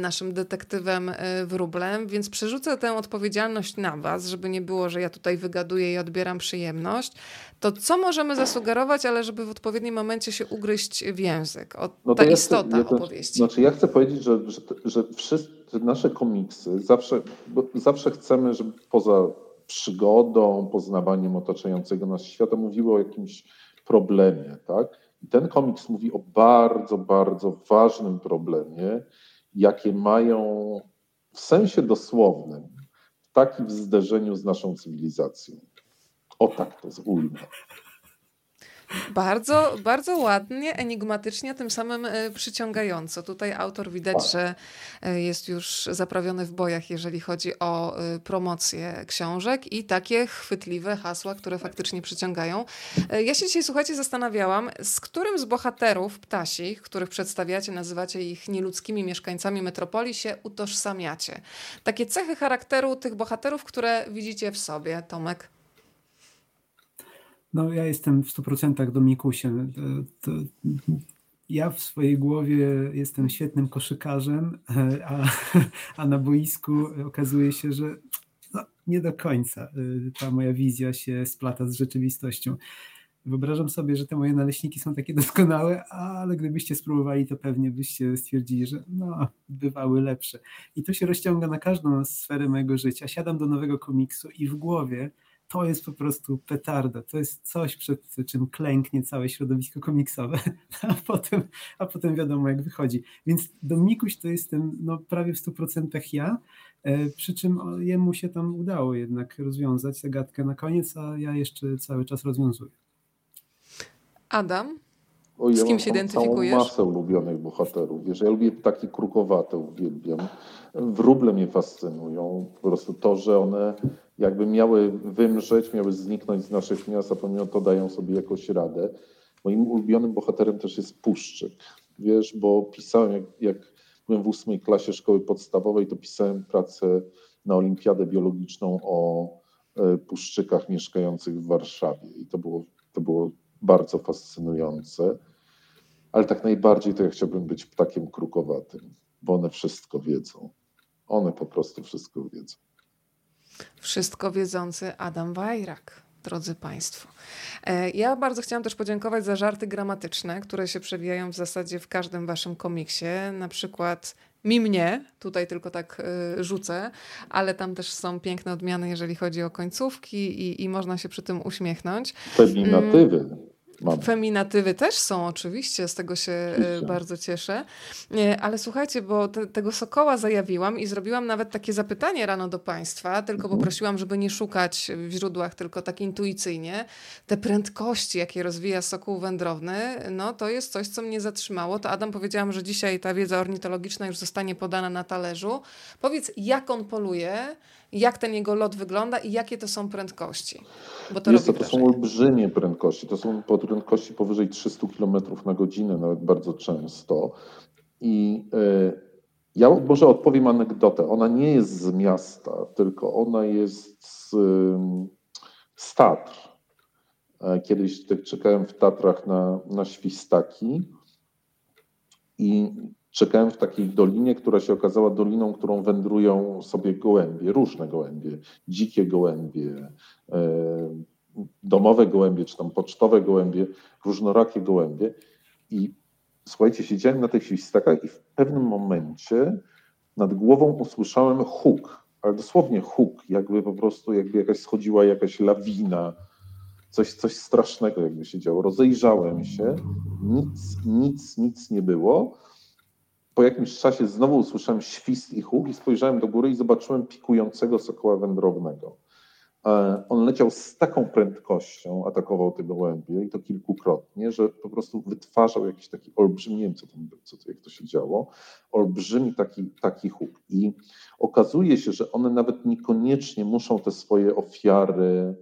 A: naszym detektywem e, wróblem, więc przerzucę tę odpowiedzialność na Was, żeby nie było, że ja tutaj wygaduję i odbieram przyjemność. To co możemy zasugerować, ale żeby w odpowiednim momencie się ugryźć w język? O, no ta ja istota chcę, ja opowieści.
C: Znaczy ja chcę powiedzieć, że, że, że wszyscy nasze komiksy zawsze, zawsze chcemy, żeby poza przygodą, poznawaniem otaczającego nas świata mówiły o jakimś problemie, tak? I ten komiks mówi o bardzo, bardzo ważnym problemie, jakie mają w sensie dosłownym, w takim zderzeniu z naszą cywilizacją. O tak to ujmę.
A: Bardzo, bardzo ładnie, enigmatycznie, tym samym e, przyciągająco. Tutaj autor widać, że e, jest już zaprawiony w bojach, jeżeli chodzi o e, promocję książek i takie chwytliwe hasła, które faktycznie przyciągają. Ja się dzisiaj, słuchajcie, zastanawiałam, z którym z bohaterów ptasich, których przedstawiacie, nazywacie ich nieludzkimi mieszkańcami metropolii, się utożsamiacie. Takie cechy charakteru tych bohaterów, które widzicie w sobie, Tomek.
B: No, ja jestem w 100% Domikusiem. To, ja w swojej głowie jestem świetnym koszykarzem, a, a na boisku okazuje się, że no, nie do końca y, ta moja wizja się splata z rzeczywistością. Wyobrażam sobie, że te moje naleśniki są takie doskonałe, ale gdybyście spróbowali, to pewnie byście stwierdzili, że no, bywały lepsze. I to się rozciąga na każdą sferę mojego życia. Siadam do nowego komiksu i w głowie to jest po prostu petarda. To jest coś, przed czym klęknie całe środowisko komiksowe, a potem, a potem wiadomo, jak wychodzi. Więc Dominikuś to jestem no, prawie w 100% ja, e, przy czym jemu się tam udało jednak rozwiązać zagadkę na koniec, a ja jeszcze cały czas rozwiązuję.
A: Adam? O, Z kim się identyfikujesz?
C: Mam masę ulubionych bohaterów. Wiesz, ja lubię takie krukowate, uwielbiam. Wróble mnie fascynują. Po prostu to, że one jakby miały wymrzeć, miały zniknąć z naszych miast, a pomimo to dają sobie jakoś radę. Moim ulubionym bohaterem też jest Puszczyk. Wiesz, bo pisałem, jak, jak byłem w ósmej klasie szkoły podstawowej, to pisałem pracę na olimpiadę biologiczną o e, puszczykach mieszkających w Warszawie. I to było, to było bardzo fascynujące. Ale tak najbardziej to ja chciałbym być ptakiem krukowatym, bo one wszystko wiedzą. One po prostu wszystko wiedzą.
A: Wszystko wiedzący Adam Wajrak drodzy Państwo. E, ja bardzo chciałam też podziękować za żarty gramatyczne, które się przewijają w zasadzie w każdym Waszym komiksie. Na przykład mi mnie, tutaj tylko tak y, rzucę, ale tam też są piękne odmiany, jeżeli chodzi o końcówki i, i można się przy tym uśmiechnąć.
C: Feminatywy.
A: Mamy. Feminatywy też są oczywiście, z tego się e, oczywiście. bardzo cieszę. Ale słuchajcie, bo te, tego sokoła zajawiłam i zrobiłam nawet takie zapytanie rano do Państwa, tylko mhm. poprosiłam, żeby nie szukać w źródłach, tylko tak intuicyjnie. Te prędkości, jakie rozwija sokół wędrowny, no to jest coś, co mnie zatrzymało. To Adam powiedziałam, że dzisiaj ta wiedza ornitologiczna już zostanie podana na talerzu. Powiedz, jak on poluje, jak ten jego lot wygląda i jakie to są prędkości.
C: Bo to, Jest to, to są olbrzymie prędkości. To są prędkości powyżej 300 km na godzinę, nawet bardzo często. I y, ja może odpowiem anegdotę. Ona nie jest z miasta, tylko ona jest z, z Tatr. E, kiedyś tak czekałem w Tatrach na, na świstaki i Czekałem w takiej dolinie, która się okazała doliną, którą wędrują sobie gołębie, różne gołębie, dzikie gołębie, e, domowe gołębie, czy tam pocztowe gołębie, różnorakie gołębie. I słuchajcie, siedziałem na tych świstakach i w pewnym momencie nad głową usłyszałem huk, ale dosłownie huk, jakby po prostu jakby jakaś schodziła jakaś lawina, coś, coś strasznego jakby się działo. Rozejrzałem się, nic, nic, nic nie było. Po jakimś czasie znowu usłyszałem świst i huk i spojrzałem do góry i zobaczyłem pikującego sokoła wędrownego. E, on leciał z taką prędkością, atakował te gołębie i to kilkukrotnie, że po prostu wytwarzał jakiś taki olbrzymi, nie wiem co tam, co, jak to się działo, olbrzymi taki, taki huk. I okazuje się, że one nawet niekoniecznie muszą te swoje ofiary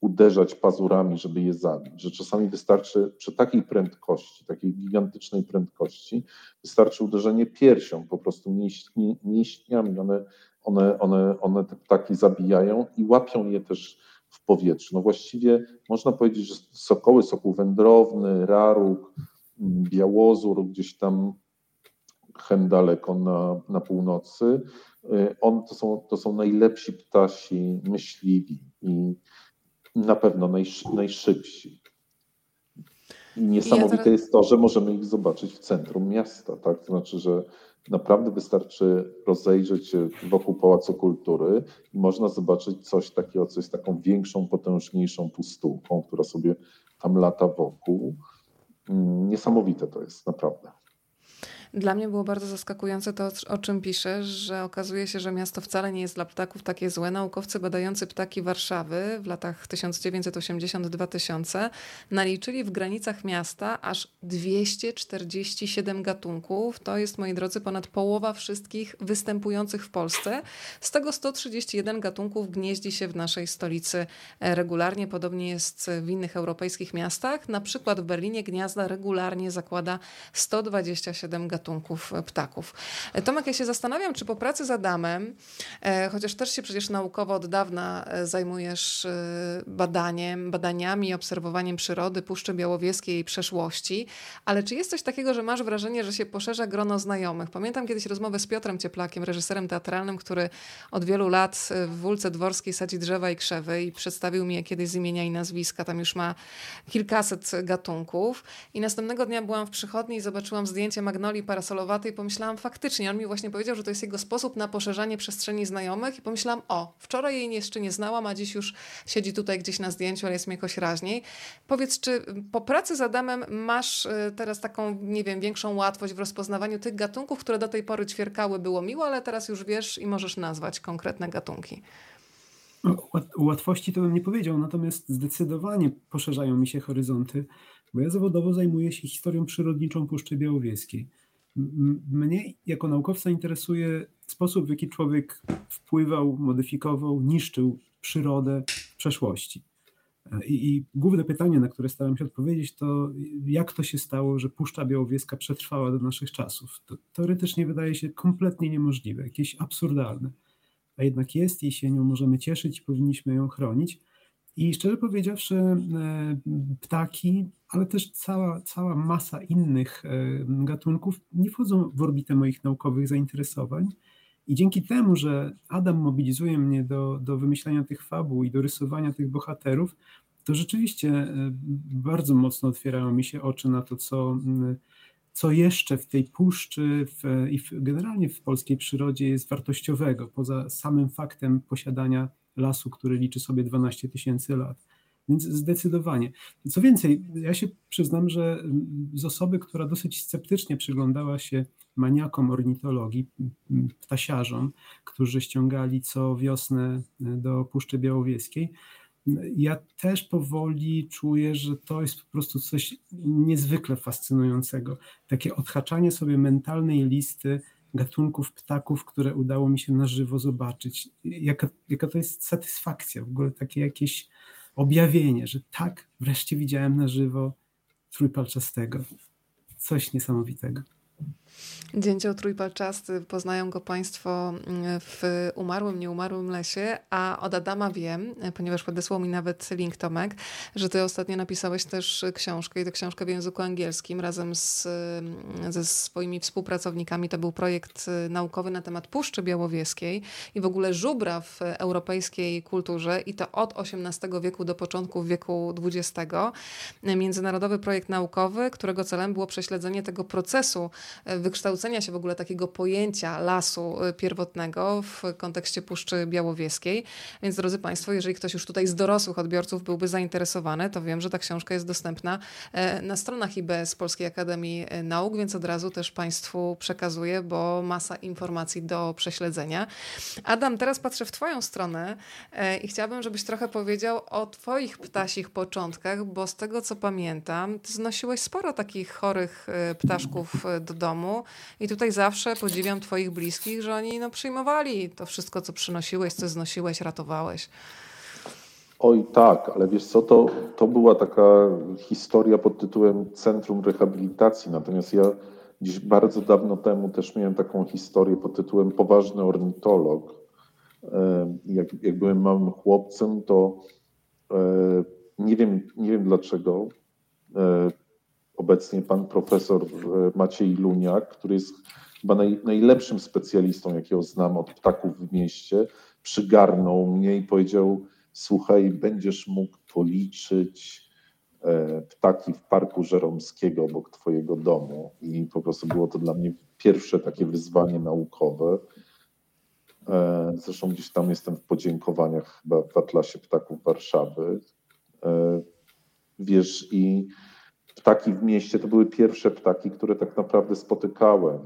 C: uderzać pazurami, żeby je zabić, że czasami wystarczy przy takiej prędkości, takiej gigantycznej prędkości, wystarczy uderzenie piersią, po prostu mięśni, mięśniami, one one, one, one te ptaki zabijają i łapią je też w powietrzu. No właściwie można powiedzieć, że sokoły, sokół wędrowny, raruk, białozór gdzieś tam hen daleko na, na północy, y, on, to, są, to są najlepsi ptasi myśliwi i na pewno najsz, najszybsi. I niesamowite ja teraz... jest to, że możemy ich zobaczyć w centrum miasta, tak? To znaczy, że naprawdę wystarczy rozejrzeć się wokół Pałacu Kultury i można zobaczyć coś takiego, co jest taką większą, potężniejszą pustułką, która sobie tam lata wokół. Mm, niesamowite to jest, naprawdę.
A: Dla mnie było bardzo zaskakujące to, o czym piszesz, że okazuje się, że miasto wcale nie jest dla ptaków takie złe. Naukowcy badający ptaki Warszawy w latach 1980-2000 naliczyli w granicach miasta aż 247 gatunków. To jest, moi drodzy, ponad połowa wszystkich występujących w Polsce. Z tego 131 gatunków gnieździ się w naszej stolicy regularnie. Podobnie jest w innych europejskich miastach. Na przykład w Berlinie gniazda regularnie zakłada 127 gatunków gatunków e, ptaków. E, Tomek, ja się zastanawiam, czy po pracy z Adamem, e, chociaż też się przecież naukowo od dawna zajmujesz badaniem, badaniami, obserwowaniem przyrody Puszczy Białowieskiej i przeszłości, ale czy jest coś takiego, że masz wrażenie, że się poszerza grono znajomych? Pamiętam kiedyś rozmowę z Piotrem Cieplakiem, reżyserem teatralnym, który od wielu lat w Wólce Dworskiej sadzi drzewa i krzewy i przedstawił mi je kiedyś z imienia i nazwiska. Tam już ma kilkaset gatunków. I następnego dnia byłam w przychodni i zobaczyłam zdjęcie magnolii parasolowatej, pomyślałam faktycznie, on mi właśnie powiedział, że to jest jego sposób na poszerzanie przestrzeni znajomych i pomyślałam, o, wczoraj jej jeszcze nie znałam, a dziś już siedzi tutaj gdzieś na zdjęciu, ale jest mi jakoś raźniej. Powiedz, czy po pracy z Adamem masz y, teraz taką, nie wiem, większą łatwość w rozpoznawaniu tych gatunków, które do tej pory ćwierkały, było miło, ale teraz już wiesz i możesz nazwać konkretne gatunki?
B: Łatwości to bym nie powiedział, natomiast zdecydowanie poszerzają mi się horyzonty, bo ja zawodowo zajmuję się historią przyrodniczą Puszczy Białowieskiej. Mnie jako naukowca interesuje sposób, w jaki człowiek wpływał, modyfikował, niszczył przyrodę w przeszłości. I, I, główne pytanie, na które staram się odpowiedzieć, to jak to się stało, że Puszcza Białowieska przetrwała do naszych czasów. To teoretycznie wydaje się kompletnie niemożliwe, jakieś absurdalne, a jednak jest i się nią możemy cieszyć i powinniśmy ją chronić. I szczerze powiedziawszy, e, ptaki, ale też cała, cała masa innych e, gatunków nie wchodzą w orbitę moich naukowych zainteresowań. I dzięki temu, że Adam mobilizuje mnie do, do wymyślania tych fabuł i do rysowania tych bohaterów, to rzeczywiście e, bardzo mocno otwierają mi się oczy na to, co, co jeszcze w tej puszczy w, i w, generalnie w polskiej przyrodzie jest wartościowego, poza samym faktem posiadania lasu, który liczy sobie 12 tysięcy lat. Więc zdecydowanie. Co więcej, ja się przyznam, że z osoby, która dosyć sceptycznie przyglądała się maniakom ornitologii, ptasiarzom, którzy ściągali co wiosnę do Puszczy Białowieskiej, ja też powoli czuję, że to jest po prostu coś niezwykle fascynującego. Takie odhaczanie sobie mentalnej listy gatunków ptaków, które udało mi się na żywo zobaczyć. Jaka, jaka to jest satysfakcja, w ogóle takie jakieś objawienie, że tak, wreszcie widziałem na żywo trójpalczastego. Coś niesamowitego.
A: Dzięcioł trójpalczasty, poznają go Państwo mm, w umarłym, nieumarłym lesie, a od Adama wiem, ponieważ podesłał mi nawet link Tomek, że Ty ostatnio napisałeś też książkę i tę książkę w języku angielskim razem z, mm, ze swoimi współpracownikami. To był projekt y, naukowy na temat Puszczy Białowieskiej i w ogóle żubra w europejskiej kulturze i to od XVIII wieku do początku wieku XX. Międzynarodowy projekt naukowy, którego celem było prześledzenie tego procesu y, wykształcenia kształcenia się w ogóle takiego pojęcia lasu y, pierwotnego w kontekście Puszczy Białowieskiej. Więc drodzy Państwo, jeżeli ktoś już tutaj z dorosłych odbiorców byłby zainteresowany, to wiem, że ta książka jest dostępna e, na stronach IBS Polskiej Akademii Nauk, więc od razu też Państwu przekazuję, bo masa informacji do prześledzenia. Adam, teraz patrzę w Twoją stronę e, i chciałabym, żebyś trochę powiedział o Twoich ptasich początkach, bo z tego co pamiętam, Ty znosiłeś sporo takich chorych e, ptaszków do domu. I tutaj zawsze podziwiam Twoich bliskich, że oni no, przyjmowali to wszystko, co przynosiłeś, co znosiłeś, ratowałeś.
C: Oj tak, ale wiesz co, to, to była taka historia pod tytułem Centrum Rehabilitacji. Natomiast ja dziś bardzo dawno temu też miałem taką historię pod tytułem Poważny ornitolog. Jak, jak byłem małym chłopcem, to e, nie wiem, nie wiem dlaczego e, obecnie pan profesor e, Maciej Luniak, który jest chyba naj, najlepszym specjalistą, jakiego znam od ptaków w mieście, przygarnął mnie i powiedział: Słuchaj, będziesz mógł policzyć e, ptaki w Parku Żeromskiego obok Twojego domu. I po prostu było to dla mnie pierwsze takie wyzwanie naukowe. E, zresztą gdzieś tam jestem w podziękowaniach chyba w Atlasie Ptaków Warszawy. Wiesz, i ptaki w mieście to były pierwsze ptaki, które tak naprawdę spotykałem.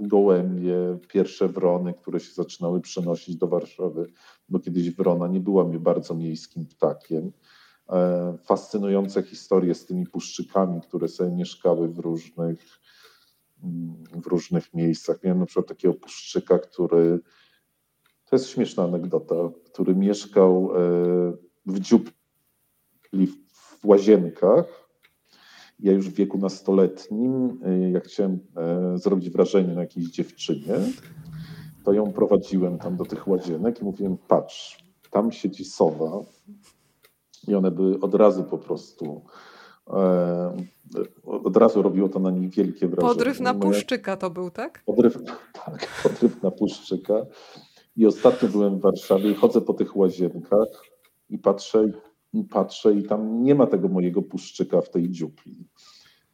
C: Gołębie, pierwsze wrony, które się zaczynały przenosić do Warszawy, bo kiedyś wrona nie była mi bardzo miejskim ptakiem. E, fascynujące historie z tymi puszczykami, które sobie mieszkały w różnych, w różnych miejscach. Miałem na przykład takiego puszczyka, który, to jest śmieszna anegdota, który mieszkał e, w dziupli w łazienkach ja już w wieku nastoletnim, y, jak chciałem e, zrobić wrażenie na jakiejś dziewczynie, to ją prowadziłem tam do tych łazienek i mówiłem, patrz, tam siedzi sowa i one by od razu po prostu e, od razu robiło to na nich wielkie wrażenie.
A: Podryw na puszczyka to był, tak?
C: Podryw, tak, podryw na puszczyka. I ostatnio byłem w Warszawie i chodzę po tych łazienkach i patrzę, patrzę i tam nie ma tego mojego puszczyka w tej dziupli.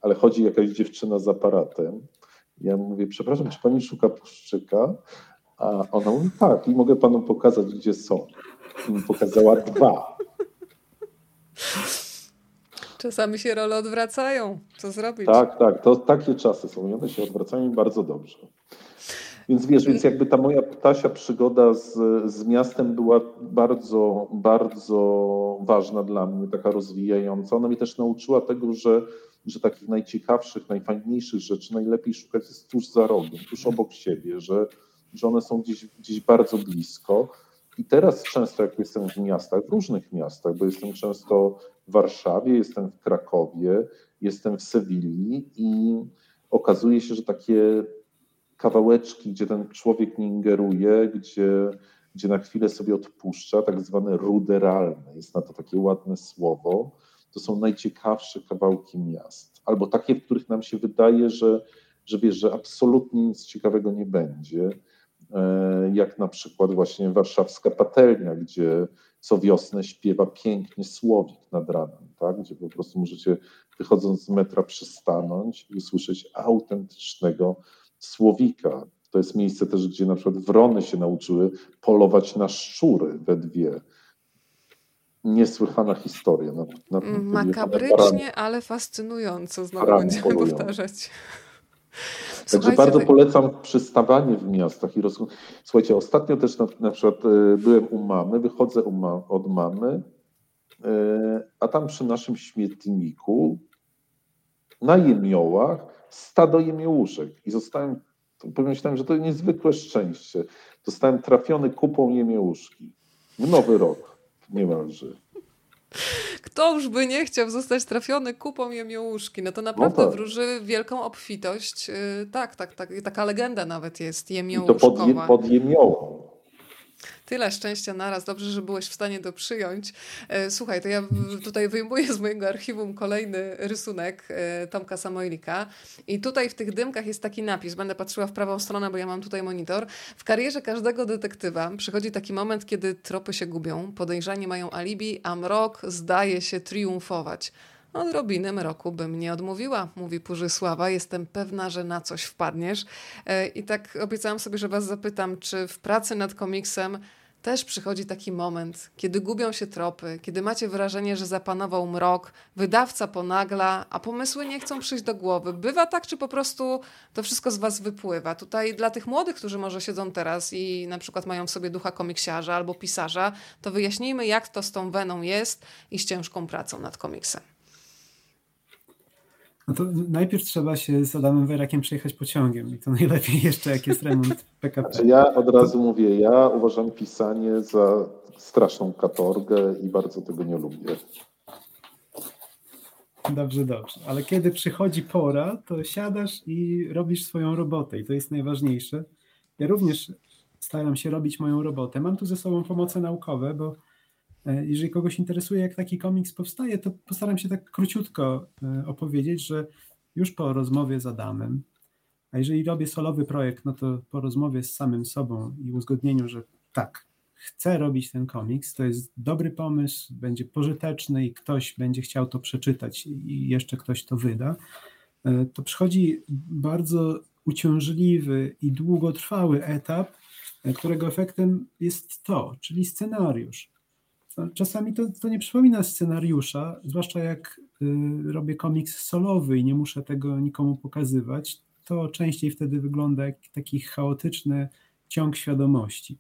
C: Ale chodzi jakaś dziewczyna z aparatem. Ja mówię, przepraszam, czy pani szuka puszczyka? A ona mówi, tak, i mogę panu pokazać, gdzie są. I mi pokazała dwa.
A: Czasami się role odwracają. Co zrobić?
C: Tak, tak. To takie czasy są i one się odwracają bardzo dobrze. Więc wiesz, więc jakby ta moja ptasia przygoda z, z miastem była bardzo, bardzo ważna dla mnie, taka rozwijająca. Ona mnie też nauczyła tego, że, że takich najciekawszych, najfajniejszych rzeczy najlepiej szukać jest tuż za rogiem, tuż obok siebie, że, że one są gdzieś, gdzieś bardzo blisko. I teraz często, jak jestem w miastach, w różnych miastach, bo jestem często w Warszawie, jestem w Krakowie, jestem w Sewilli i okazuje się, że takie kawałeczki, gdzie ten człowiek nie ingeruje, gdzie, gdzie na chwilę sobie odpuszcza, tak zwane ruderalne, jest na to takie ładne słowo, to są najciekawsze kawałki miast. Albo takie, w których nam się wydaje, że, że wiesz, że absolutnie nic ciekawego nie będzie, e, jak na przykład właśnie warszawska patelnia, gdzie co wiosnę śpiewa pięknie słowik nad ranem, tak? gdzie po prostu możecie wychodząc z metra przystanąć i usłyszeć autentycznego Słowika. To jest miejsce też, gdzie na przykład wrony się nauczyły polować na szczury we dwie. Niesłychana historia. Na,
A: na, Makabrycznie, ale fascynująco, znowu będziemy powtarzać.
C: Także bardzo polecam przystawanie w miastach i roz... Słuchajcie, ostatnio też na, na przykład e, byłem u mamy, wychodzę ma... od mamy, e, a tam przy naszym śmietniku na jemiołach stado jemiołuszek i zostałem, pomyślałem, że to niezwykłe szczęście. Zostałem trafiony kupą jemiołuszki w nowy rok niemalże.
A: kto już by nie chciał zostać trafiony kupą jemiołuszki? No to naprawdę no tak. wróży wielką obfitość. Y, tak, tak, tak. Taka legenda nawet jest jemiołuszkowa.
C: I to pod, je, pod jemiołą.
A: Tyle szczęścia naraz. Dobrze, że byłeś w stanie to przyjąć. E, słuchaj, to ja tutaj wyjmuję z mojego archiwum kolejny rysunek e, Tomka Samojlika. I tutaj w tych dymkach jest taki napis. Będę patrzyła w prawą stronę, bo ja mam tutaj monitor. W karierze każdego detektywa przychodzi taki moment, kiedy tropy się gubią, podejrzani mają alibi, a mrok zdaje się triumfować. Odrobinę mroku bym nie odmówiła, mówi Purzysława. Jestem pewna, że na coś wpadniesz. E, I tak obiecałam sobie, że Was zapytam, czy w pracy nad komiksem też przychodzi taki moment, kiedy gubią się tropy, kiedy macie wrażenie, że zapanował mrok, wydawca ponagla, a pomysły nie chcą przyjść do głowy. Bywa tak, czy po prostu to wszystko z was wypływa? Tutaj dla tych młodych, którzy może siedzą teraz i na przykład mają w sobie ducha komiksiarza albo pisarza, to wyjaśnijmy, jak to z tą weną jest i z ciężką pracą nad komiksem.
B: No to najpierw trzeba się z Adamem Werakiem przejechać pociągiem i to najlepiej jeszcze jak jest remont PKP.
C: Znaczy ja od razu mówię, ja uważam pisanie za straszną katorgę i bardzo tego nie lubię.
B: Dobrze, dobrze. Ale kiedy przychodzi pora, to siadasz i robisz swoją robotę i to jest najważniejsze. Ja również staram się robić moją robotę. Mam tu ze sobą pomoce naukowe, bo jeżeli kogoś interesuje, jak taki komiks powstaje, to postaram się tak króciutko e, opowiedzieć, że już po rozmowie z Adamem, a jeżeli robię solowy projekt, no to po rozmowie z samym sobą i uzgodnieniu, że tak, chcę robić ten komiks, to jest dobry pomysł, będzie pożyteczny i ktoś będzie chciał to przeczytać i jeszcze ktoś to wyda, e, to przychodzi bardzo uciążliwy i długotrwały etap, którego efektem jest to, czyli scenariusz. Czasami to, to nie przypomina scenariusza, zwłaszcza jak y, robię komiks solowy i nie muszę tego nikomu pokazywać, to częściej wtedy wygląda jak taki chaotyczny ciąg świadomości.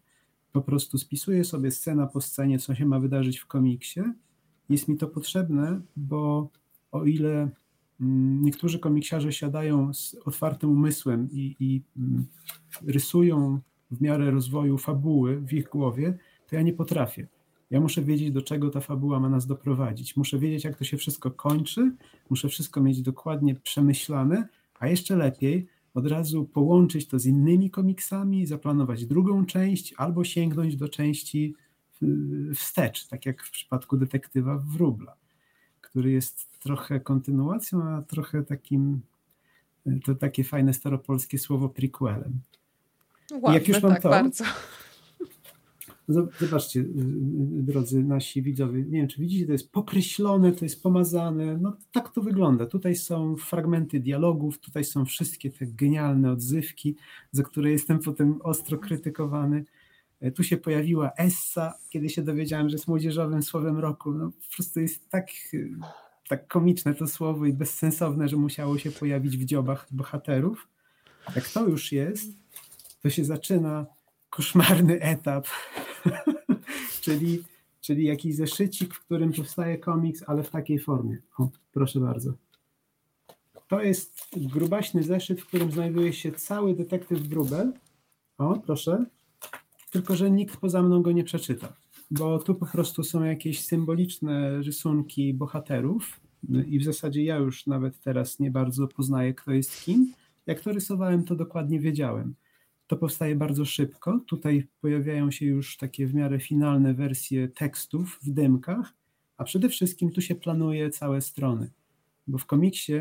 B: Po prostu spisuję sobie scena po scenie, co się ma wydarzyć w komiksie. Jest mi to potrzebne, bo o ile mm, niektórzy komiksiarze siadają z otwartym umysłem i, i mm, rysują w miarę rozwoju fabuły w ich głowie, to ja nie potrafię. Ja muszę wiedzieć, do czego ta fabuła ma nas doprowadzić. Muszę wiedzieć, jak to się wszystko kończy, muszę wszystko mieć dokładnie przemyślane, a jeszcze lepiej od razu połączyć to z innymi komiksami, zaplanować drugą część albo sięgnąć do części wstecz, tak jak w przypadku detektywa Wróbla, który jest trochę kontynuacją, a trochę takim, to takie fajne staropolskie słowo prequelem.
A: Ładne, jak już mam tak, to, bardzo.
B: Zobaczcie, y, y, drodzy nasi widzowie, nie wiem, czy widzicie, to jest pokreślone, to jest pomazane. No tak to wygląda. Tutaj są fragmenty dialogów, tutaj są wszystkie te genialne odzywki, za które jestem potem ostro krytykowany. E, tu się pojawiła Essa, kiedy się dowiedziałem, że jest młodzieżowym słowem roku. No, po prostu jest tak, y, tak komiczne to słowo i bezsensowne, że musiało się pojawić w dziobach bohaterów. Jak to już jest, to się zaczyna koszmarny etap, czyli, czyli jakiś zeszycik, w którym powstaje komiks, ale w takiej formie. O, proszę bardzo. To jest grubaśny zeszyt, w którym znajduje się cały detektyw Grubel. O, proszę. Tylko, że nikt poza mną go nie przeczyta, bo tu po prostu są jakieś symboliczne rysunki bohaterów i w zasadzie ja już nawet teraz nie bardzo poznaję, kto jest kim. Jak to rysowałem, to dokładnie wiedziałem. To powstaje bardzo szybko. Tutaj pojawiają się już takie w miarę finalne wersje tekstów w dymkach, a przede wszystkim tu się planuje całe strony, bo w komiksie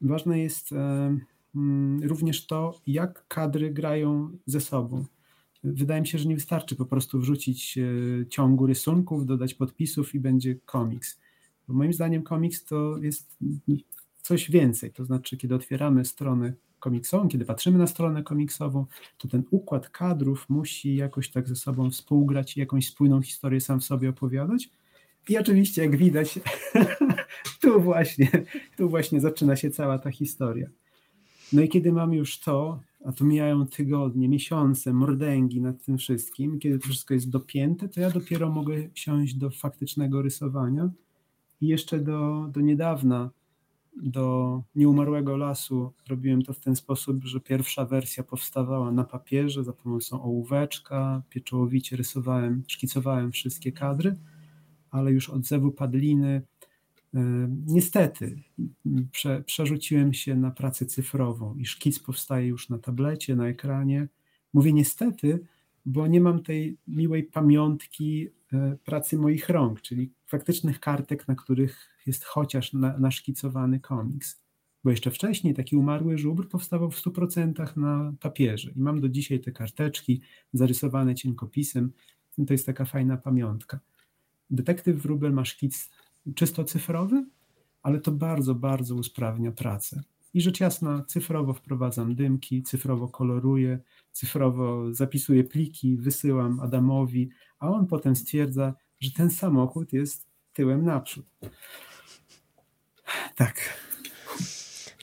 B: ważne jest e, mm, również to, jak kadry grają ze sobą. Wydaje mi się, że nie wystarczy po prostu wrzucić e, ciągu rysunków, dodać podpisów i będzie komiks. Bo moim zdaniem komiks to jest coś więcej. To znaczy, kiedy otwieramy strony komiksową, kiedy patrzymy na stronę komiksową, to ten układ kadrów musi jakoś tak ze sobą współgrać i jakąś spójną historię sam w sobie opowiadać. I oczywiście, jak widać, tu właśnie, tu właśnie zaczyna się cała ta historia. No i kiedy mam już to, a to mijają tygodnie, miesiące, mordęgi nad tym wszystkim, kiedy to wszystko jest dopięte, to ja dopiero mogę siąść do faktycznego rysowania. I jeszcze do, do niedawna do nieumarłego lasu robiłem to w ten sposób, że pierwsza wersja powstawała na papierze za pomocą ołóweczka, pieczołowicie rysowałem, szkicowałem wszystkie kadry, ale już od zewu padliny Niestety, prze, przerzuciłem się na pracę cyfrową i szkic powstaje już na tablecie, na ekranie. Mówię niestety, bo nie mam tej miłej pamiątki e, pracy moich rąk, czyli faktycznych kartek, na których jest chociaż na, naszkicowany komiks. Bo jeszcze wcześniej taki umarły żubr powstawał w 100% na papierze i mam do dzisiaj te karteczki zarysowane cienkopisem. To jest taka fajna pamiątka. Detektyw Wróbel ma szkic czysto cyfrowy, ale to bardzo, bardzo usprawnia pracę. I rzecz jasna, cyfrowo wprowadzam dymki, cyfrowo koloruję, cyfrowo zapisuję pliki, wysyłam Adamowi, a on potem stwierdza, że ten samochód jest tyłem naprzód. Tak.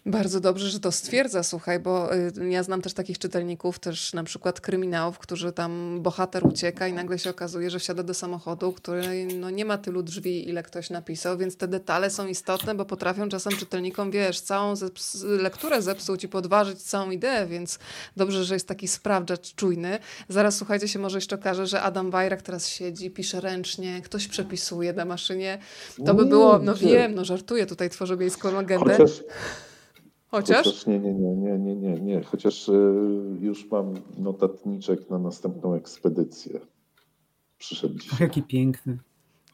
A: Bardzo dobrze, że to stwierdza, słuchaj, bo y, ja znam też takich czytelników, też na przykład kryminałów, którzy tam bohater ucieka i nagle się okazuje, że wsiada do samochodu, który no, nie ma tylu drzwi, ile ktoś napisał, więc te detale są istotne, bo potrafią czasem czytelnikom, wiesz, całą zeps lekturę zepsuć i podważyć całą ideę, więc dobrze, że jest taki sprawdzacz czujny. Zaraz, słuchajcie, się może jeszcze okaże, że Adam Wajrak teraz siedzi, pisze ręcznie, ktoś przepisuje na maszynie. To by było, no wiem, no żartuję, tutaj tworzę miejską legendę.
C: Chociaż...
A: Chociaż?
C: Chociaż nie, nie, nie, nie, nie, nie, nie. Chociaż y, już mam notatniczek na następną ekspedycję. Przyszedł dzisiaj.
B: Ach, jaki piękny.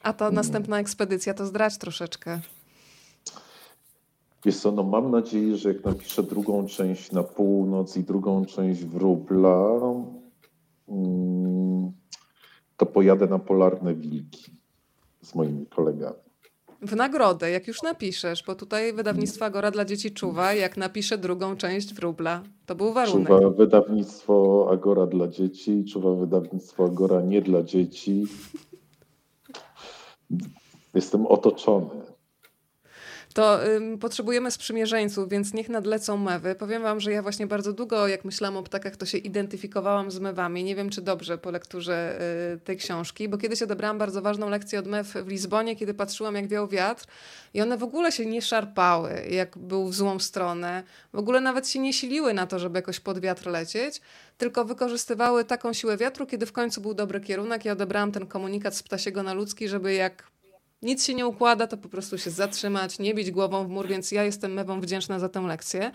A: A ta następna ekspedycja to zdrać troszeczkę.
C: Wiesz co, no mam nadzieję, że jak napiszę drugą część na północ i drugą część wróbla, mm, to pojadę na Polarne Wilki z moimi kolegami.
A: W nagrodę, jak już napiszesz, bo tutaj wydawnictwo Agora dla dzieci czuwa, jak napiszę drugą część wróbla. To był warunek.
C: Czuwa wydawnictwo Agora dla dzieci, czuwa wydawnictwo Agora nie dla dzieci. Jestem otoczony
A: to ym, potrzebujemy sprzymierzeńców, więc niech nadlecą mewy. Powiem wam, że ja właśnie bardzo długo, jak myślałam o ptakach, to się identyfikowałam z mewami. Nie wiem, czy dobrze po lekturze y, tej książki, bo kiedyś odebrałam bardzo ważną lekcję od mew w Lizbonie, kiedy patrzyłam, jak wiał wiatr i one w ogóle się nie szarpały, jak był w złą stronę. W ogóle nawet się nie siliły na to, żeby jakoś pod wiatr lecieć, tylko wykorzystywały taką siłę wiatru, kiedy w końcu był dobry kierunek. Ja odebrałam ten komunikat z ptasiego na ludzki, żeby jak nic się nie układa, to po prostu się zatrzymać, nie bić głową w mur, więc ja jestem mewą wdzięczna za tę lekcję.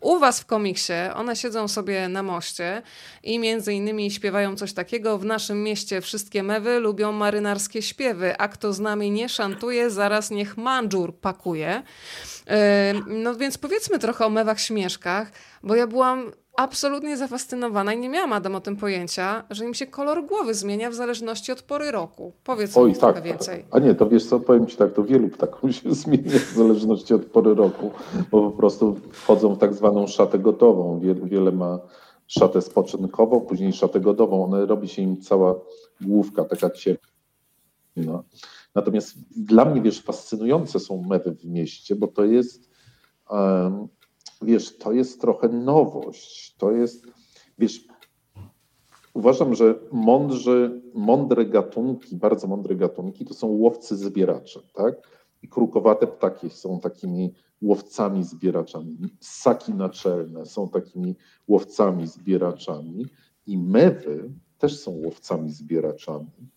A: U was w komiksie one siedzą sobie na moście i między innymi śpiewają coś takiego. W naszym mieście wszystkie mewy lubią marynarskie śpiewy, a kto z nami nie szantuje, zaraz niech mandżur pakuje. No więc powiedzmy trochę o mewach śmieszkach, bo ja byłam absolutnie zafascynowana i nie miałam Adam o tym pojęcia, że im się kolor głowy zmienia w zależności od pory roku. Powiedz Oj, mi tak. trochę więcej.
C: A nie, to wiesz co, powiem Ci tak, to wielu ptaków się zmienia w zależności od pory roku, bo po prostu wchodzą w tak zwaną szatę gotową. Wiele ma szatę spoczynkową, później szatę gotową. One robi się im cała główka taka ciepła. Natomiast dla mnie, wiesz, fascynujące są mewy w mieście, bo to jest um, wiesz, to jest trochę nowość. To jest, wiesz, uważam, że mądrzy, mądre gatunki, bardzo mądre gatunki to są łowcy zbieracze, tak? I krukowate ptaki są takimi łowcami zbieraczami. Ssaki naczelne są takimi łowcami zbieraczami i mewy też są łowcami zbieraczami.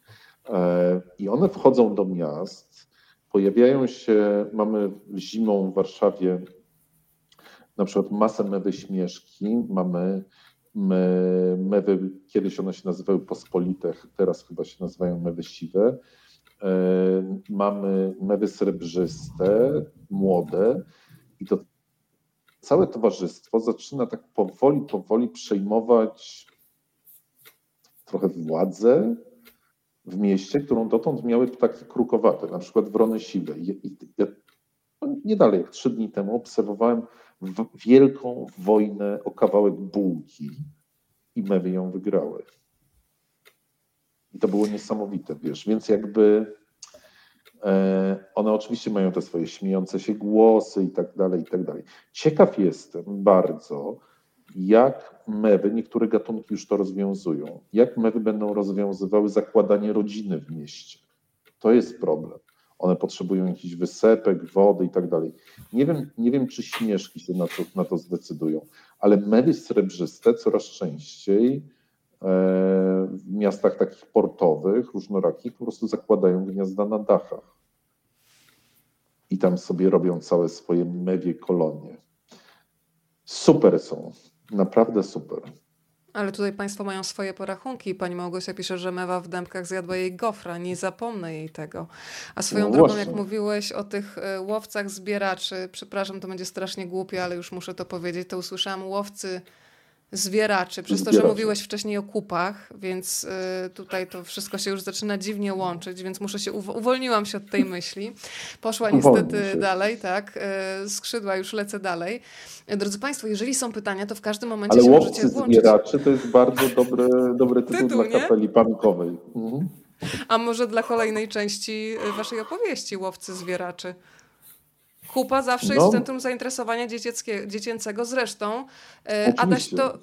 C: E, I one wchodzą do miast, pojawiają się, mamy zimą w Warszawie na przykład masę mewy śmieszki, mamy mewy, kiedyś one się nazywały pospolite, teraz chyba się nazywają mewy siwe. E, mamy mewy srebrzyste, młode i to całe towarzystwo zaczyna tak powoli, powoli przejmować trochę władzę w mieście, którą dotąd miały ptaki krukowate, na przykład wrony siwe. Ja nie dalej jak trzy dni temu obserwowałem wielką wojnę o kawałek bułki i mewy ją wygrały. I to było niesamowite, wiesz, więc jakby e, one oczywiście mają te swoje śmiejące się głosy i tak dalej, i tak dalej. Ciekaw jestem bardzo, jak mewy, niektóre gatunki już to rozwiązują, jak mewy będą rozwiązywały zakładanie rodziny w mieście. To jest problem. One potrzebują jakichś wysepek, wody i tak dalej. Nie wiem, nie wiem, czy śnieżki się na to, na to zdecydują, ale mewy srebrzyste coraz częściej e, w miastach takich portowych, różnorakich, po prostu zakładają gniazda na dachach. i tam sobie robią całe swoje mewie kolonie. Super są, naprawdę super.
A: Ale tutaj Państwo mają swoje porachunki. Pani Małgosia pisze, że mewa w dębkach zjadła jej gofra. Nie zapomnę jej tego. A swoją no drogą, właśnie. jak mówiłeś o tych e, łowcach zbieraczy, przepraszam, to będzie strasznie głupie, ale już muszę to powiedzieć, to usłyszałam łowcy zwieraczy, przez to, że mówiłeś wcześniej o kupach, więc y, tutaj to wszystko się już zaczyna dziwnie łączyć, więc muszę się, uwolniłam się od tej myśli. Poszła niestety dalej, tak, y, skrzydła, już lecę dalej. Drodzy Państwo, jeżeli są pytania, to w każdym momencie
C: Ale
A: się możecie włączyć.
C: zbieraczy to jest bardzo dobry, dobry tytuł, tytuł dla nie? kapeli pankowej. Mhm.
A: A może dla kolejnej części y, waszej opowieści, łowcy zwieraczy? Kupa zawsze no. jest centrum zainteresowania dziecięcego. Zresztą, e, Adaś, to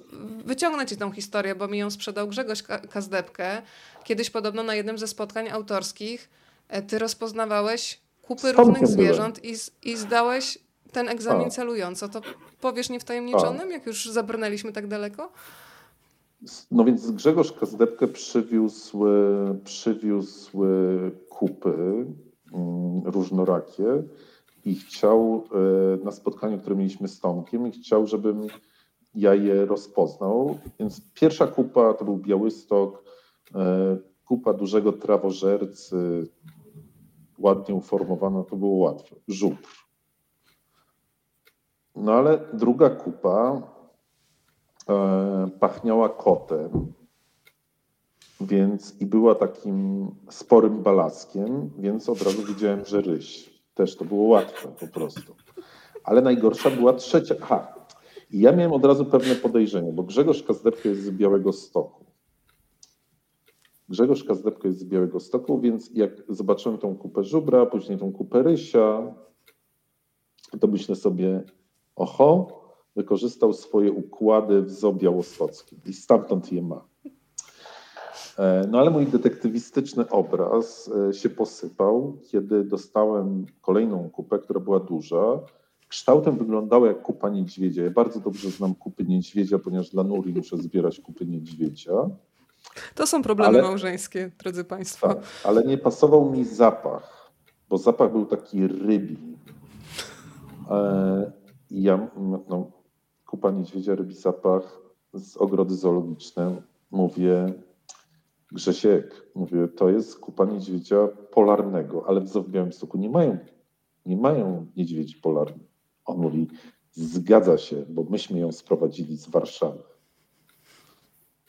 A: wyciągnę ci tą historię, bo mi ją sprzedał Grzegorz Kazdebkę. Kiedyś podobno na jednym ze spotkań autorskich e, ty rozpoznawałeś kupy różnych zwierząt i, i zdałeś ten egzamin A. celująco. To powiesz niewtajemniczonym, A. jak już zabrnęliśmy tak daleko?
C: No więc Grzegorz Kazdebkę przywiózł, przywiózł kupy mm, różnorakie i chciał e, na spotkaniu, które mieliśmy z Tomkiem, i chciał, żebym ja je rozpoznał. Więc pierwsza kupa to był Białystok, e, kupa dużego trawożercy, ładnie uformowana, to było łatwe. Żubr. No ale druga kupa e, pachniała kotem, więc i była takim sporym balaskiem, więc od razu widziałem, że ryś. Też to było łatwe po prostu. Ale najgorsza była trzecia. Aha. I ja miałem od razu pewne podejrzenie, bo Grzegorz Kazdepko jest z Białego Stoku. Grzegorz Kazdepko jest z Białego Stoku, więc jak zobaczyłem tą kupę żubra, później tą kupę rysia, to myślę sobie, oho, wykorzystał swoje układy w zoo białostockim i stamtąd je ma. E, no ale mój detektywistyczny obraz e, się posypał, kiedy dostałem kolejną kupę, która była duża. Kształtem wyglądała jak kupa niedźwiedzia. Ja bardzo dobrze znam kupy niedźwiedzia, ponieważ dla Nuri muszę zbierać kupy niedźwiedzia.
A: To są problemy ale, małżeńskie, drodzy Państwo. Tak,
C: ale nie pasował mi zapach, bo zapach był taki rybi. E, I ja, no, kupa niedźwiedzia, rybi zapach z ogrody zoologicznej. Mówię, Grzesiek, mówię, to jest kupa niedźwiedzia polarnego, ale w Białymstoku nie mają, nie mają niedźwiedzi polarnych. On mówi, zgadza się, bo myśmy ją sprowadzili z Warszawy.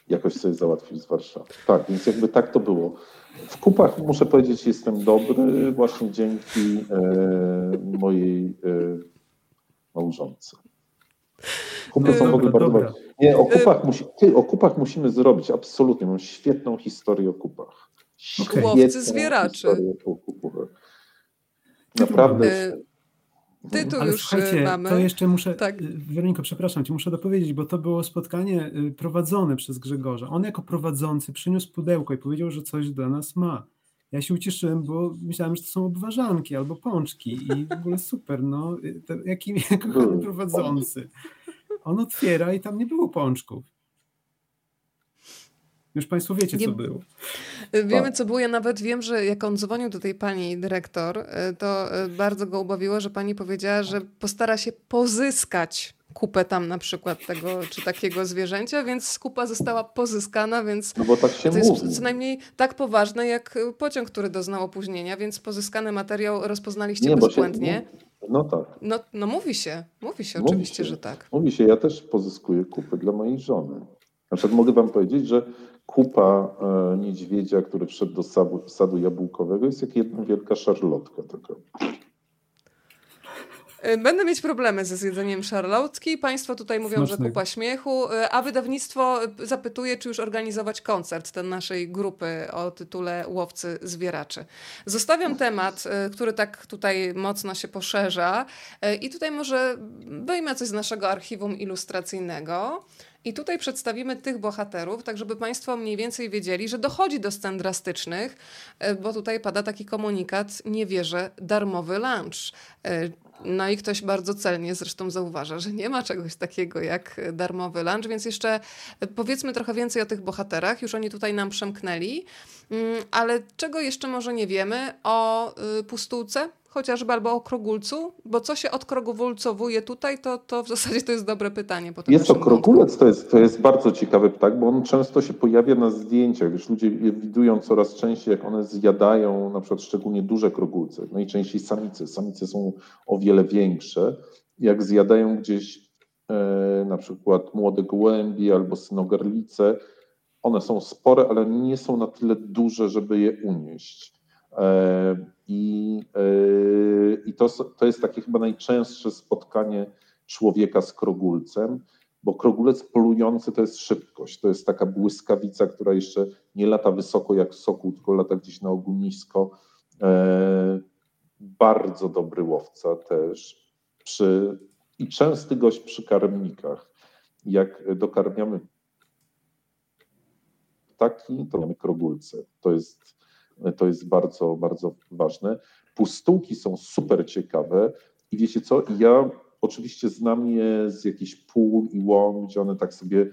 C: Jakoś sobie załatwił z Warszawy. Tak, więc jakby tak to było. W kupach muszę powiedzieć, jestem dobry właśnie dzięki e, mojej e, małżonce. Kupy są w ogóle bardzo Nie, o kupach, musi, ty, o kupach musimy zrobić, absolutnie. Mam świetną historię o kupach.
A: Okay. Łowcy zwieraczy.
C: Naprawdę. Y,
A: tytuł Ale już y, mamy.
B: To jeszcze muszę, tak. Y, Weroniko, przepraszam cię, muszę dopowiedzieć, bo to było spotkanie prowadzone przez Grzegorza. On jako prowadzący przyniósł pudełko i powiedział, że coś dla nas ma. Ja się ucieszyłem, bo myślałem, że to są obwarzanki albo pączki i w ogóle super, no, to, jaki kochany prowadzący. On otwiera i tam nie było pączków. Już Państwo wiecie, co było.
A: Wiemy, co było. Ja nawet wiem, że jak on dzwonił do tej pani dyrektor, e, to e, bardzo go ubawiło, że pani powiedziała, że postara się pozyskać kupę tam na przykład tego czy takiego zwierzęcia, więc kupa została pozyskana, więc
C: no bo tak się
A: to
C: mówi.
A: jest co najmniej tak poważne jak pociąg, który doznał opóźnienia, więc pozyskany materiał rozpoznaliście Nie, bezbłędnie. Się,
C: no tak.
A: No, no mówi się, mówi się mówi oczywiście, się. że tak.
C: Mówi się, ja też pozyskuję kupy dla mojej żony. Na przykład mogę wam powiedzieć, że kupa e, niedźwiedzia, który wszedł do sadu, sadu jabłkowego jest jak jedna wielka szarlotka taka.
A: E, będę mieć problemy ze zjedzeniem szarlotki. Państwo tutaj mówią, że kupa śmiechu, e, a wydawnictwo zapytuje, czy już organizować koncert ten naszej grupy o tytule Łowcy Zwieraczy. Zostawiam temat, e, który tak tutaj mocno się poszerza i tutaj może wyjmę coś z naszego archiwum ilustracyjnego. I tutaj przedstawimy tych bohaterów, tak żeby Państwo mniej więcej wiedzieli, że dochodzi do scen drastycznych, bo tutaj pada taki komunikat: nie wierzę, darmowy lunch. No i ktoś bardzo celnie zresztą zauważa, że nie ma czegoś takiego jak darmowy lunch, więc jeszcze powiedzmy trochę więcej o tych bohaterach. Już oni tutaj nam przemknęli, mm, ale czego jeszcze może nie wiemy? O y, pustułce chociażby albo o krogulcu? Bo co się odkrogulcowuje tutaj, to, to w zasadzie to jest dobre pytanie.
C: Jest to krogulec, to jest, to jest bardzo ciekawy ptak, bo on często się pojawia na zdjęciach. Już ludzie widują coraz częściej, jak one zjadają na przykład szczególnie duże krogulce. Najczęściej no samice. Samice są o wiele większe. Jak zjadają gdzieś e, na przykład młode gołębie albo synogarlice, one są spore, ale nie są na tyle duże, żeby je unieść. E, I, e, i to, to jest takie chyba najczęstsze spotkanie człowieka z krogulcem, bo krogulec polujący to jest szybkość, to jest taka błyskawica, która jeszcze nie lata wysoko jak sokół, tylko lata gdzieś na ogół nisko. E, bardzo dobry łowca też przy, i częsty gość przy karmnikach. Jak dokarmiamy ptaki, to mamy krogulce. To jest, to jest bardzo, bardzo ważne. Pustułki są super ciekawe i wiecie co, ja oczywiście znam je z jakichś pól i łom, gdzie one tak sobie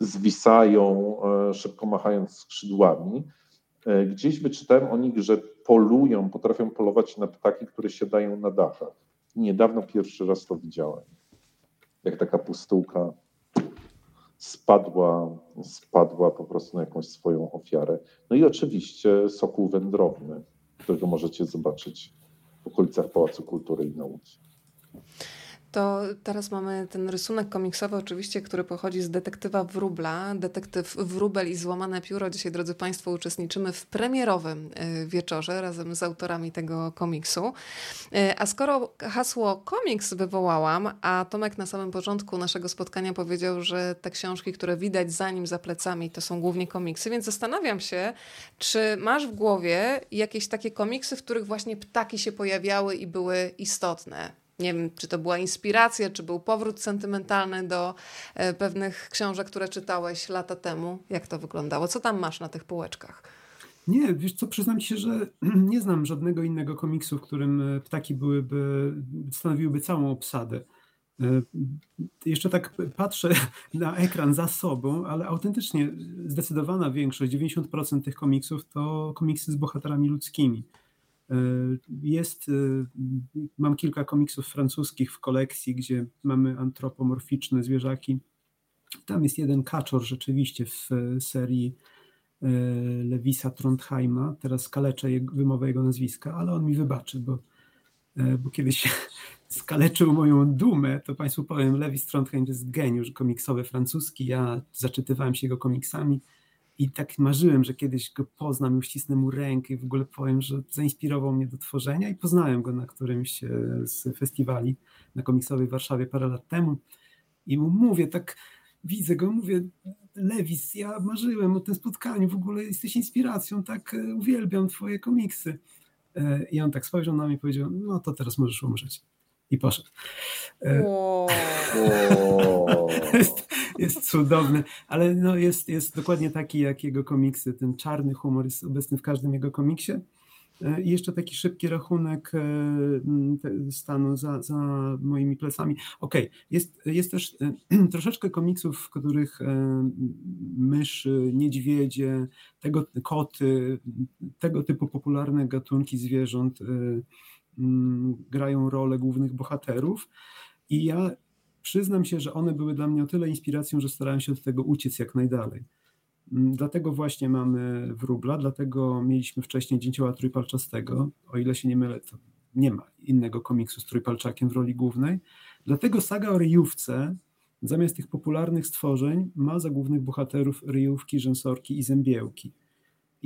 C: zwisają, e, szybko machając skrzydłami. E, gdzieś wyczytałem o nich, że polują, potrafią polować na ptaki, które siadają na dachach. Niedawno pierwszy raz to widziałem. Jak taka pustułka spadła, spadła po prostu na jakąś swoją ofiarę. No i oczywiście sokół wędrowny, którego możecie zobaczyć w okolicach Pałacu Kultury i Nauki.
A: To teraz mamy ten rysunek komiksowy, oczywiście, który pochodzi z detektywa Wróbla. Detektyw Wróbel i Złamane Pióro. Dzisiaj, drodzy Państwo, uczestniczymy w premierowym y, wieczorze razem z autorami tego komiksu. Y, a skoro hasło komiks wywołałam, a Tomek na samym początku naszego spotkania powiedział, że te książki, które widać za nim, za plecami, to są głównie komiksy, więc zastanawiam się, czy masz w głowie jakieś takie komiksy, w których właśnie ptaki się pojawiały i były istotne? Nie wiem, czy to była inspiracja, czy był powrót sentymentalny do e, pewnych książek, które czytałeś lata temu. Jak to wyglądało? Co tam masz na tych półeczkach?
B: Nie, wiesz co, przyznam ci się, że nie znam żadnego innego komiksu, w którym e, ptaki byłyby, stanowiłyby całą obsadę. E, jeszcze tak patrzę na ekran za sobą, ale autentycznie zdecydowana większość, 90% tych komiksów to komiksy z bohaterami ludzkimi. E, jest, e, mam kilka komiksów francuskich w kolekcji, gdzie mamy antropomorficzne zwierzaki. Tam jest jeden kaczor rzeczywiście w serii e, Lewisa Trondheima. Teraz kaleczę wymowę jego nazwiska, ale on mi wybaczy, bo, bo kiedyś skaleczył moją dumę, to Państwu powiem, Lewis Trondheim to jest geniusz komiksowy francuski. Ja zaczytywałem się jego komiksami i tak marzyłem, że kiedyś go poznam, uścisnę mu rękę i w ogóle powiem, że zainspirował mnie do tworzenia i poznałem go na którymś e, z festiwali na komiksowej Warszawie parę lat temu. I mu mówię, tak widzę go, mówię, Lewis, ja marzyłem o tym spotkaniu, w ogóle jesteś inspiracją, tak e, uwielbiam twoje komiksy. E, I on tak spojrzał na mnie i powiedział, no to teraz możesz umrzeć i poszedł. Wow. jest, jest cudowny, ale no jest, jest dokładnie taki jak jego komiksy. Ten czarny humor jest obecny w każdym jego komiksie. E, I jeszcze taki szybki rachunek e, stanu za, za moimi plecami. Okej, okay. jest, jest też e, troszeczkę komiksów, w których myszy, niedźwiedzie, tego, koty, tego typu popularne gatunki zwierząt grają rolę głównych bohaterów. I ja przyznam się, że one były dla mnie o tyle inspiracją, że starałem się od tego uciec jak najdalej. Mm, dlatego właśnie mamy wróbla, dlatego mieliśmy wcześniej Dzięcioła Trójpalczastego. O ile się nie mylę, to nie ma innego komiksu z Trójpalczakiem w roli głównej. Dlatego saga o ryjówce, zamiast tych popularnych stworzeń, ma za głównych bohaterów ryjówki, rzęsorki i zębiełki.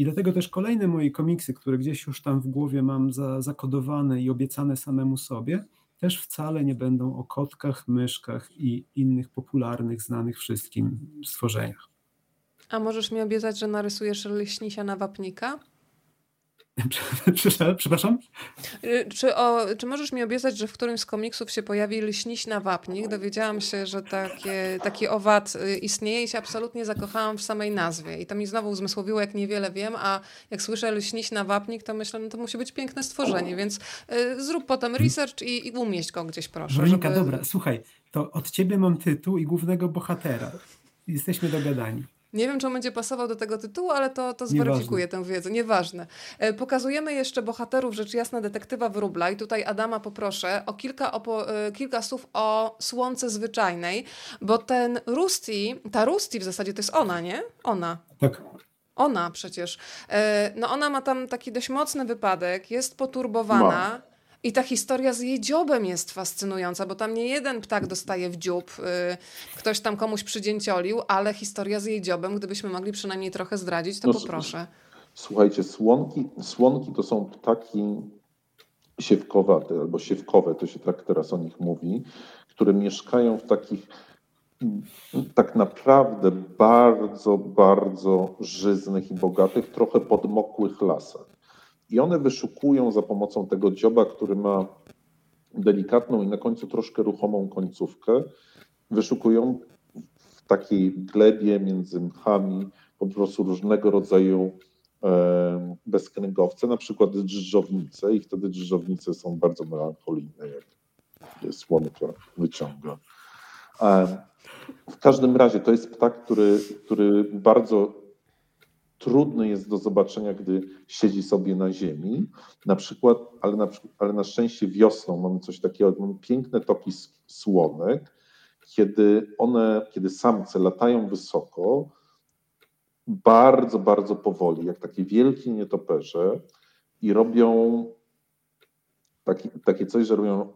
B: I dlatego też kolejne moje komiksy, które gdzieś już tam w głowie mam za, zakodowane i obiecane samemu sobie, też wcale nie będą o kotkach, myszkach i innych popularnych, znanych wszystkim stworzeniach.
A: A możesz mi obiecać, że narysujesz leśnisia na wapnika?
B: Przepraszam?
A: Y, czy, o, czy możesz mi obiecać, że w którymś z komiksów się pojawi na wapnik? Dowiedziałam się, że takie, taki owad y, istnieje i się absolutnie zakochałam w samej nazwie. I to mi znowu uzmysłowiło, jak niewiele wiem, a jak słyszę na wapnik, to myślę, no to musi być piękne stworzenie, więc y, zrób potem research i, i umieść go gdzieś, proszę.
B: Weronika, żeby... dobra, słuchaj, to od ciebie mam tytuł i głównego bohatera. Jesteśmy dogadani.
A: Nie wiem, czy on będzie pasował do tego tytułu, ale to, to zweryfikuję tę wiedzę. Nieważne. E, pokazujemy jeszcze bohaterów, rzecz jasna, detektywa Wróbla i tutaj Adama poproszę o kilka, opo- e, kilka słów o Słońce Zwyczajnej, bo ten Rusty, ta Rusty w zasadzie to jest ona, nie? Ona.
B: Tak.
A: Ona przecież. E, no ona ma tam taki dość mocny wypadek, jest poturbowana. I ta historia z jej dziobem jest fascynująca, bo tam nie jeden ptak dostaje w dziób, yy, ktoś tam komuś przydzięciolił, ale historia z jej dziobem, gdybyśmy mogli przynajmniej trochę zdradzić, to no, poproszę.
C: Słuchajcie, słonki, słonki to są ptaki siewkowate albo siewkowe, to się tak teraz o nich mówi, które mieszkają w takich tak naprawdę bardzo, bardzo żyznych i bogatych, trochę podmokłych lasach. I one wyszukują za pomocą tego dzioba, który ma delikatną i na końcu troszkę ruchomą końcówkę, wyszukują w takiej glebie między mchami po prostu różnego rodzaju e, bezkręgowce, na przykład drżownice i wtedy drżownice są bardzo melancholijne, jak słonka wyciąga. E, w każdym razie to jest ptak, który, który bardzo trudny jest do zobaczenia, gdy siedzi sobie na ziemi. Na przykład, ale na, ale na szczęście wiosną mamy coś takiego, mamy piękne toki słonek, kiedy one, kiedy samce latają wysoko, bardzo, bardzo powoli, jak takie wielkie nietoperze i robią taki, takie coś, że robią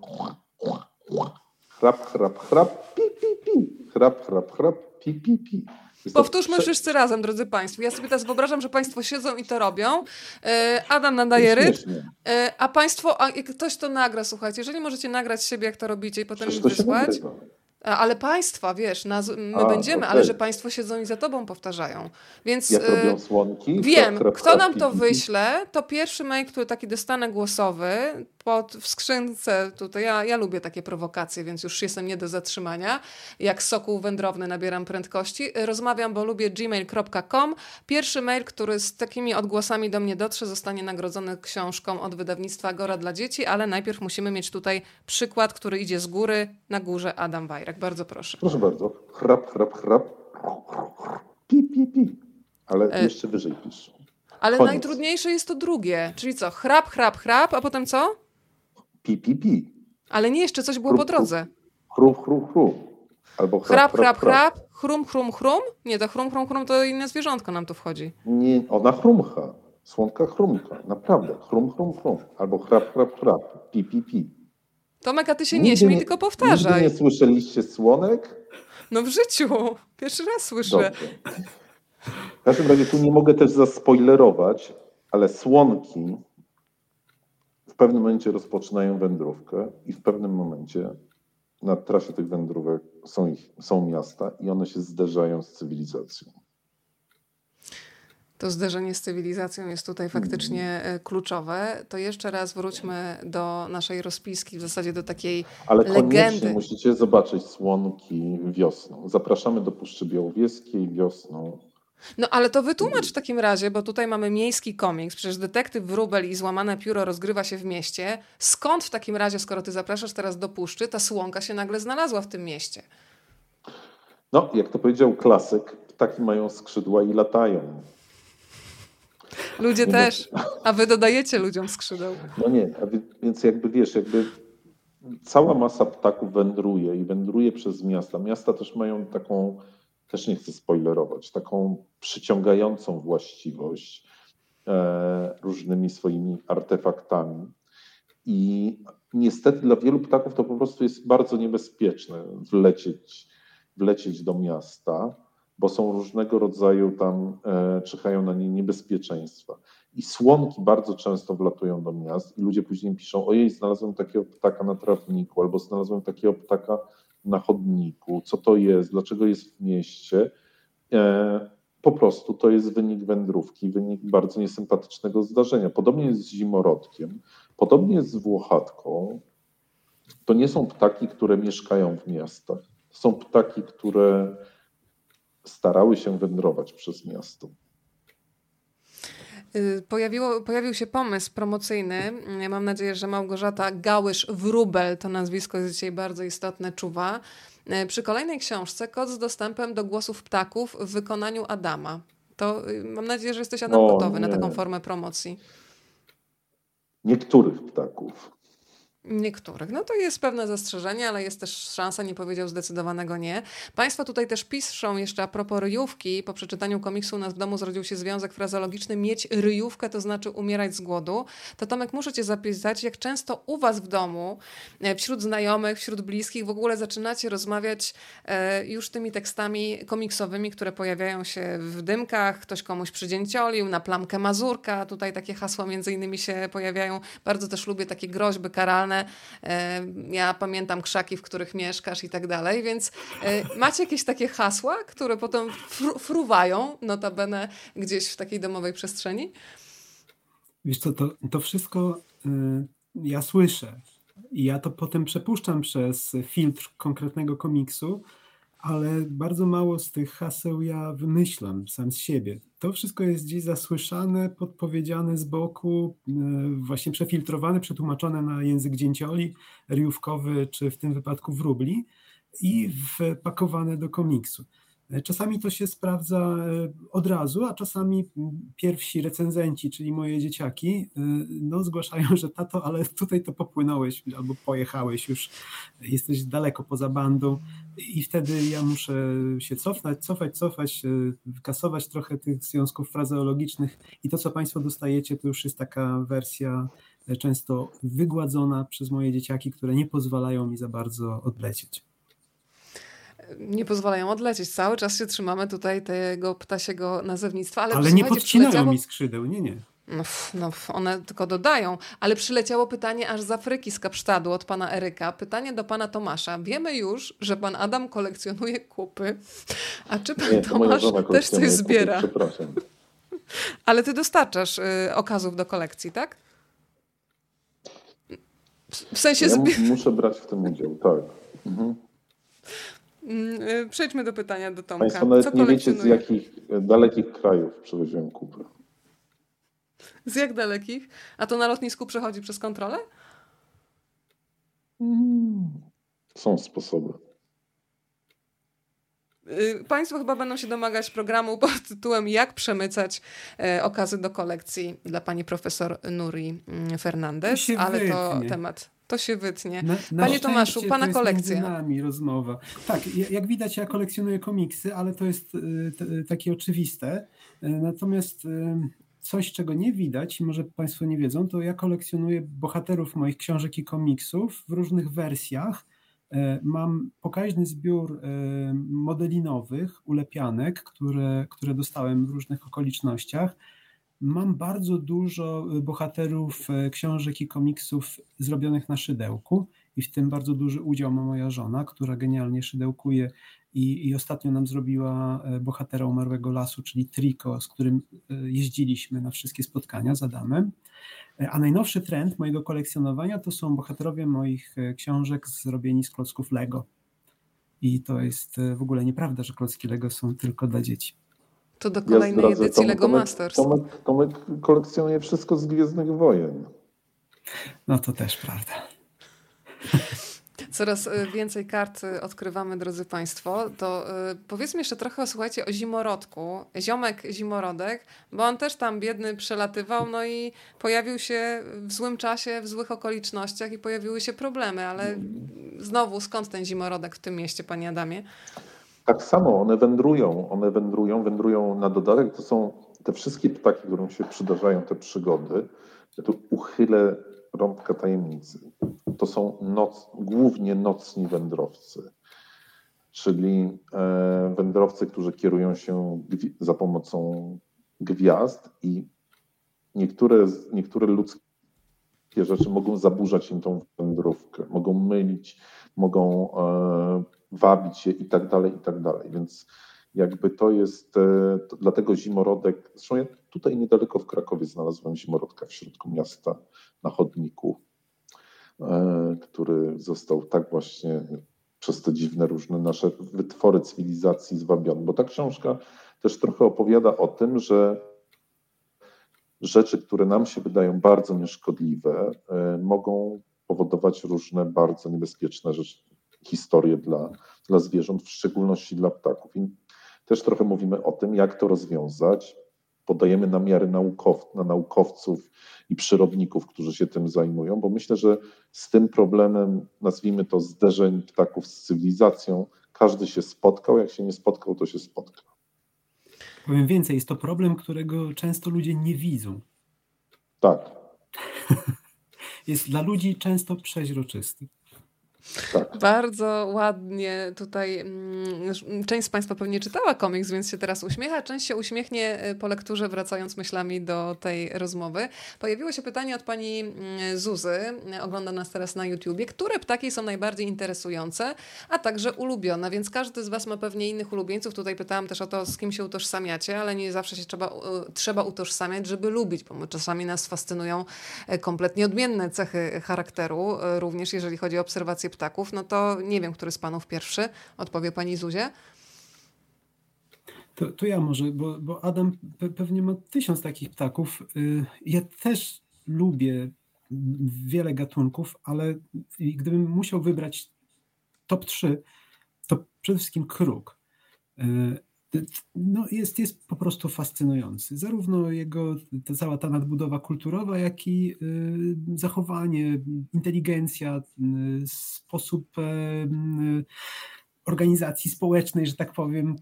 C: chrap, chrap, chrap, pi, pi, pi, chrap, chrap, chrap, pi, pi, pi.
A: Powtórzmy wszyscy razem, drodzy Państwo. Ja sobie teraz wyobrażam, że Państwo siedzą i to robią. E, Adam nadaje ryb, e, a Państwo, a ktoś to nagra, słuchajcie, jeżeli możecie nagrać siebie, jak to robicie i potem mi wysłać. Ale państwa, wiesz, nas, my A, będziemy, okay. ale że państwo siedzą i za tobą powtarzają. Więc
C: Jak robią słonki?
A: Wiem, kto nam to wyśle, to pierwszy mail, który taki dostanę głosowy, pod, w skrzynce tutaj, ja, ja lubię takie prowokacje, więc już jestem nie do zatrzymania. Jak sokół wędrowny nabieram prędkości. Rozmawiam, bo lubię gmail.com. Pierwszy mail, który z takimi odgłosami do mnie dotrze, zostanie nagrodzony książką od wydawnictwa Gora dla dzieci, ale najpierw musimy mieć tutaj przykład, który idzie z góry. Na górze Adam Wajrak. Bardzo proszę.
C: Proszę bardzo. Chrap, chrap, chrap. Pi, pi, pi. Ale e... jeszcze wyżej pisz.
A: Ale Koniec. najtrudniejsze jest to drugie. Czyli co? Chrap, chrap, chrap, a potem co?
C: pi, pi, pi.
A: Ale nie, jeszcze coś było chrup, po drodze.
C: Chrup, chrup, chrup.
A: Albo chrap, chrap, chrap, chrum, chrum, chrum. Nie, to chrum, chrum, chrum to inne zwierzątko nam tu wchodzi.
C: Nie, ona chrumcha. Słonka chrumka. Naprawdę. Chrum, chrum, chrum. Albo chrap, chrap, chrap. Pi, pi, pi.
A: Tomek, a ty się nie śmiej, tylko powtarzaj.
C: Nigdy nie słyszeliście słonek?
A: No w życiu. Pierwszy raz słyszę. Dobrze.
C: W każdym razie tu nie mogę też zaspoilerować, ale słonki w pewnym momencie rozpoczynają wędrówkę i w pewnym momencie na trasie tych wędrówek są, ich, są miasta i one się zderzają z cywilizacją.
A: To zderzenie z cywilizacją jest tutaj faktycznie mm. kluczowe. To jeszcze raz wróćmy do naszej rozpiski, w zasadzie do takiej
C: Ale
A: legendy.
C: Ale musicie zobaczyć słonki wiosną. Zapraszamy do Puszczy Białowieskiej wiosną.
A: No ale to wytłumacz w takim razie, bo tutaj mamy miejski komiks, przecież detektyw Wróbel i złamane pióro rozgrywa się w mieście. Skąd w takim razie, skoro ty zapraszasz teraz do puszczy, ta słonka się nagle znalazła w tym mieście?
C: No, jak to powiedział klasyk, ptaki mają skrzydła i latają.
A: Ludzie też, a wy dodajecie ludziom skrzydeł.
C: No nie, więc jakby wiesz, jakby cała masa ptaków wędruje i wędruje przez miasta. Miasta też mają taką też nie chcę spoilerować, taką przyciągającą właściwość e, różnymi swoimi artefaktami. I niestety dla wielu ptaków to po prostu jest bardzo niebezpieczne wlecieć, wlecieć do miasta, bo są różnego rodzaju tam, e, czyhają na nie niebezpieczeństwa. I słonki bardzo często wlatują do miast i ludzie później piszą, ojej, znalazłem takiego ptaka na trawniku, albo znalazłem takiego ptaka na chodniku, co to jest, dlaczego jest w mieście. E, po prostu to jest wynik wędrówki, wynik bardzo niesympatycznego zdarzenia. Podobnie jest z zimorodkiem, podobnie jest z włochatką. To nie są ptaki, które mieszkają w miastach. To są ptaki, które starały się wędrować przez miasto.
A: Y, pojawiło, pojawił się pomysł promocyjny. Mam nadzieję, że Małgorzata Gałysz-Wróbel, to nazwisko jest dzisiaj bardzo istotne, czuwa. e, przy kolejnej książce Kod z dostępem do głosów ptaków w wykonaniu Adama. To y, mam nadzieję, że jesteś Adam o, gotowy nie. na taką formę promocji.
C: Niektórych ptaków.
A: Niektórych. No to jest pewne zastrzeżenie, ale jest też szansa, nie powiedział zdecydowanego nie. Państwo tutaj też piszą jeszcze a propos ryjówki. Po przeczytaniu komiksu u nas w domu zrodził się związek frazologiczny mieć ryjówkę to znaczy umierać z głodu. To Tomek, muszę cię zapisać, jak często u was w domu, e, wśród znajomych, wśród bliskich w ogóle zaczynacie rozmawiać e, już tymi tekstami komiksowymi, które pojawiają się w dymkach, ktoś komuś przydzięciolił, na plamkę Mazurka. Tutaj takie hasła między innymi się pojawiają. Bardzo też lubię takie groźby karalne E, ja pamiętam krzaki, w których mieszkasz i tak dalej, więc e, macie jakieś takie hasła, które potem fru fruwają notabene gdzieś w takiej domowej przestrzeni?
B: Wiesz co, to, to wszystko y, ja słyszę i ja to potem przepuszczam przez filtr konkretnego komiksu, ale bardzo mało z tych haseł ja wymyślam sam z siebie. To wszystko jest gdzieś zasłyszane, podpowiedziane z boku, e, właśnie przefiltrowane, przetłumaczone na język dzięcioli, riówkowy, czy w tym wypadku wróbli i wpakowane do komiksu. E, czasami to się sprawdza e, od razu, a czasami pierwsi recenzenci, czyli moje dzieciaki, no, zgłaszają, że tato, ale tutaj to popłynąłeś albo pojechałeś już, jesteś daleko poza bandą i wtedy ja muszę się cofnąć, cofać, cofać, kasować trochę tych związków frazeologicznych i to, co Państwo dostajecie, to już jest taka wersja e, często wygładzona przez moje dzieciaki, które nie pozwalają mi za bardzo odlecieć
A: nie pozwalają odlecieć. Cały czas się trzymamy tutaj tego ptasiego nazewnictwa. Ale,
B: ale nie podcinają przyleciało... mi skrzydeł, nie, nie.
A: No, no, one tylko dodają, ale przyleciało pytanie aż z Afryki, z Kapsztadu od pana Eryka. Pytanie do pana Tomasza. Wiemy już, że pan Adam kolekcjonuje kupy. A czy pan nie, Tomasz też coś zbiera?
C: Kupy, przepraszam.
A: Ale ty dostarczasz y, okazów do kolekcji, tak? W sensie...
C: Ja muszę brać w tym udział, tak. Mhm.
A: Mm, y, przejdźmy do pytania do Tomka.
C: Państwo nawet Co nie wiecie, z jakich dalekich krajów przywoziłem kupy.
A: Z jak dalekich? A to na lotnisku przechodzi przez kontrolę?
C: Są sposoby.
A: Y, państwo chyba będą się domagać programu pod tytułem Jak przemycać e, okazy do kolekcji dla pani profesor Nuri mm, Fernandez, ale to temat. To się wytnie. Na, na Panie Tomaszu, pana kolekcja.
B: Między nami rozmowa. Tak, jak widać, ja kolekcjonuję komiksy, ale to jest y, takie oczywiste. Y, natomiast coś, czego nie widać może Państwo nie wiedzą, to ja kolekcjonuję bohaterów moich książek i komiksów w różnych wersjach. Mam pokaźny zbiór modelinowych, ulepianek, które, które dostałem w różnych okolicznościach. Mam bardzo dużo bohaterów e, książek i komiksów zrobionych na szydełku i w tym bardzo duży udział ma moja żona, która genialnie szydełkuje i, i ostatnio nam zrobiła e, bohatera umarłego lasu, czyli Triko, z którym jeździliśmy na wszystkie spotkania z Adamem. A najnowszy trend mojego kolekcjonowania to są bohaterowie moich książek zrobieni z klocków Lego. I to jest w ogóle nieprawda, że klocki Lego są tylko dla dzieci.
A: To do kolejnej ja edycji Tomek, Lego Masters.
C: Tomek, Tomek kolekcjonuje wszystko z Gwiezdnych Wojen.
B: No to też prawda.
A: Coraz y, więcej kart y, odkrywamy, drodzy Państwo. To y, powiedzmy jeszcze trochę, słuchajcie, o zimorodku. Ziomek zimorodek, bo on też tam biedny przelatywał, no i pojawił się w złym czasie, w złych okolicznościach i pojawiły się problemy, ale znowu skąd ten zimorodek w tym mieście, Panie Adamie?
C: Tak samo, one wędrują, one wędrują, wędrują na dodatek. To są te wszystkie ptaki, którym się przydarzają te przygody. Ja tu uchylę rąbka tajemnicy. To są noc, głównie nocni wędrowcy, czyli e, wędrowcy, którzy kierują się za pomocą gwiazd i niektóre, niektóre ludzkie rzeczy mogą zaburzać im tą wędrówkę, mogą mylić, mogą e, wabić je i tak dalej, i tak dalej. Więc jakby to jest, e, to dlatego zimorodek, zresztą ja tutaj niedaleko w Krakowie znalazłem zimorodka w środku miasta na chodniku, e, który został tak właśnie przez te dziwne różne nasze wytwory cywilizacji zwabiony. Bo ta książka też trochę opowiada o tym, że rzeczy, które nam się wydają bardzo nieszkodliwe, e, mogą powodować różne bardzo niebezpieczne rzeczy, historię dla, dla zwierząt, w szczególności dla ptaków. I też trochę mówimy o tym, jak to rozwiązać. Podajemy namiary naukow, na naukowców i przyrodników, którzy się tym zajmują, bo myślę, że z tym problemem, nazwijmy to zderzeń ptaków z cywilizacją, każdy się spotkał. Jak się nie spotkał, to się spotkał.
B: Powiem więcej, jest to problem, którego często ludzie nie widzą.
C: Tak.
B: jest dla ludzi często przeźroczysty.
A: Tak. Bardzo ładnie tutaj. Mm, część z Państwa pewnie czytała komiks, więc się teraz uśmiecha. Część się uśmiechnie e, po lekturze, wracając myślami do tej rozmowy. Pojawiło się pytanie od pani mm, Zuzy, ogląda nas teraz na YouTubie, które ptaki są najbardziej interesujące, a także ulubione, więc każdy z Was ma pewnie innych ulubieńców. Tutaj pytałam też o to, z kim się utożsamiacie, ale nie zawsze się trzeba, trzeba utożsamiać, żeby lubić, bo czasami nas fascynują kompletnie odmienne cechy charakteru, również jeżeli chodzi o obserwację ptaków, no to nie wiem, który z panów pierwszy, odpowie pani Zuzie.
B: To, to ja może, bo, bo Adam pe pewnie ma tysiąc takich ptaków. Y, ja też lubię wiele gatunków, ale gdybym musiał wybrać top 3, to przede wszystkim kruk. No jest, jest po prostu fascynujący. Zarówno jego ta cała ta nadbudowa kulturowa, jak i y, zachowanie, inteligencja, y, sposób y, organizacji społecznej, że tak powiem,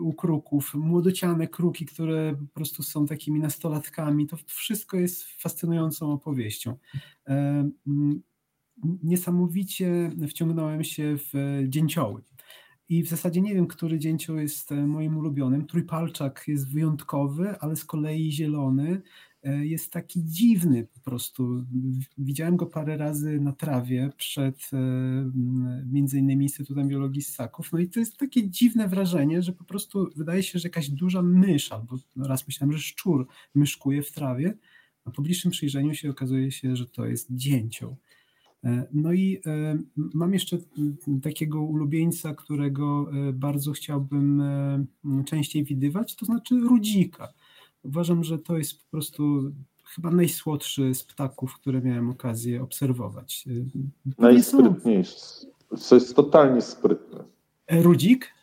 B: u kruków, młodociane kruki, które po prostu są takimi nastolatkami. To wszystko jest fascynującą opowieścią. E, niesamowicie wciągnąłem się w dzięcioły. I w zasadzie nie wiem, który dzięcioł jest e, moim ulubionym. Trójpalczak jest wyjątkowy, ale z kolei zielony e, jest taki dziwny po prostu. Widziałem go parę razy na trawie przed e, między innymi Instytutem Biologii Ssaków. No i to jest takie dziwne wrażenie, że po prostu wydaje się, że jakaś duża mysz, albo raz myślałem, że szczur myszkuje w trawie. Na pobliższym przyjrzeniu się okazuje się, że to jest dzięcioł. E, no i e, mam jeszcze takiego ulubieńca, którego e, bardzo chciałbym częściej widywać, to znaczy rudzika. Uważam, że to jest po prostu chyba najsłodszy z ptaków, które miałem okazję obserwować.
C: Najsprytniejszy. To jest totalnie sprytne.
B: Rudzik?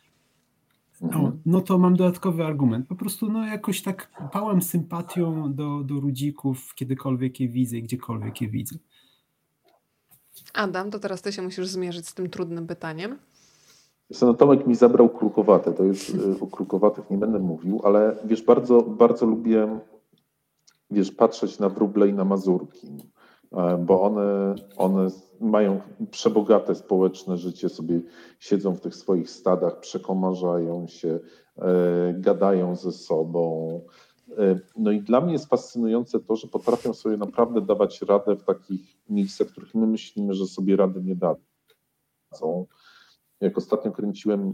B: Mhm. O, no to mam dodatkowy argument. Po prostu no jakoś tak pałam sympatią do, do rudzików, kiedykolwiek je widzę i gdziekolwiek je widzę.
A: Adam, to teraz ty się musisz zmierzyć z tym trudnym pytaniem.
C: No, Tomek mi zabrał krukowate. To jest y, o krukowatych nie będę mówił, ale wiesz, bardzo, bardzo lubię wiesz, patrzeć na wróble i na mazurki, e, bo one, one mają przebogate społeczne życie, sobie siedzą w tych swoich stadach, przekomarzają się, e, gadają ze sobą, no i dla mnie jest fascynujące to, że potrafią sobie naprawdę dawać radę w takich miejscach, w których my myślimy, że sobie rady nie dadzą. Jak ostatnio kręciłem,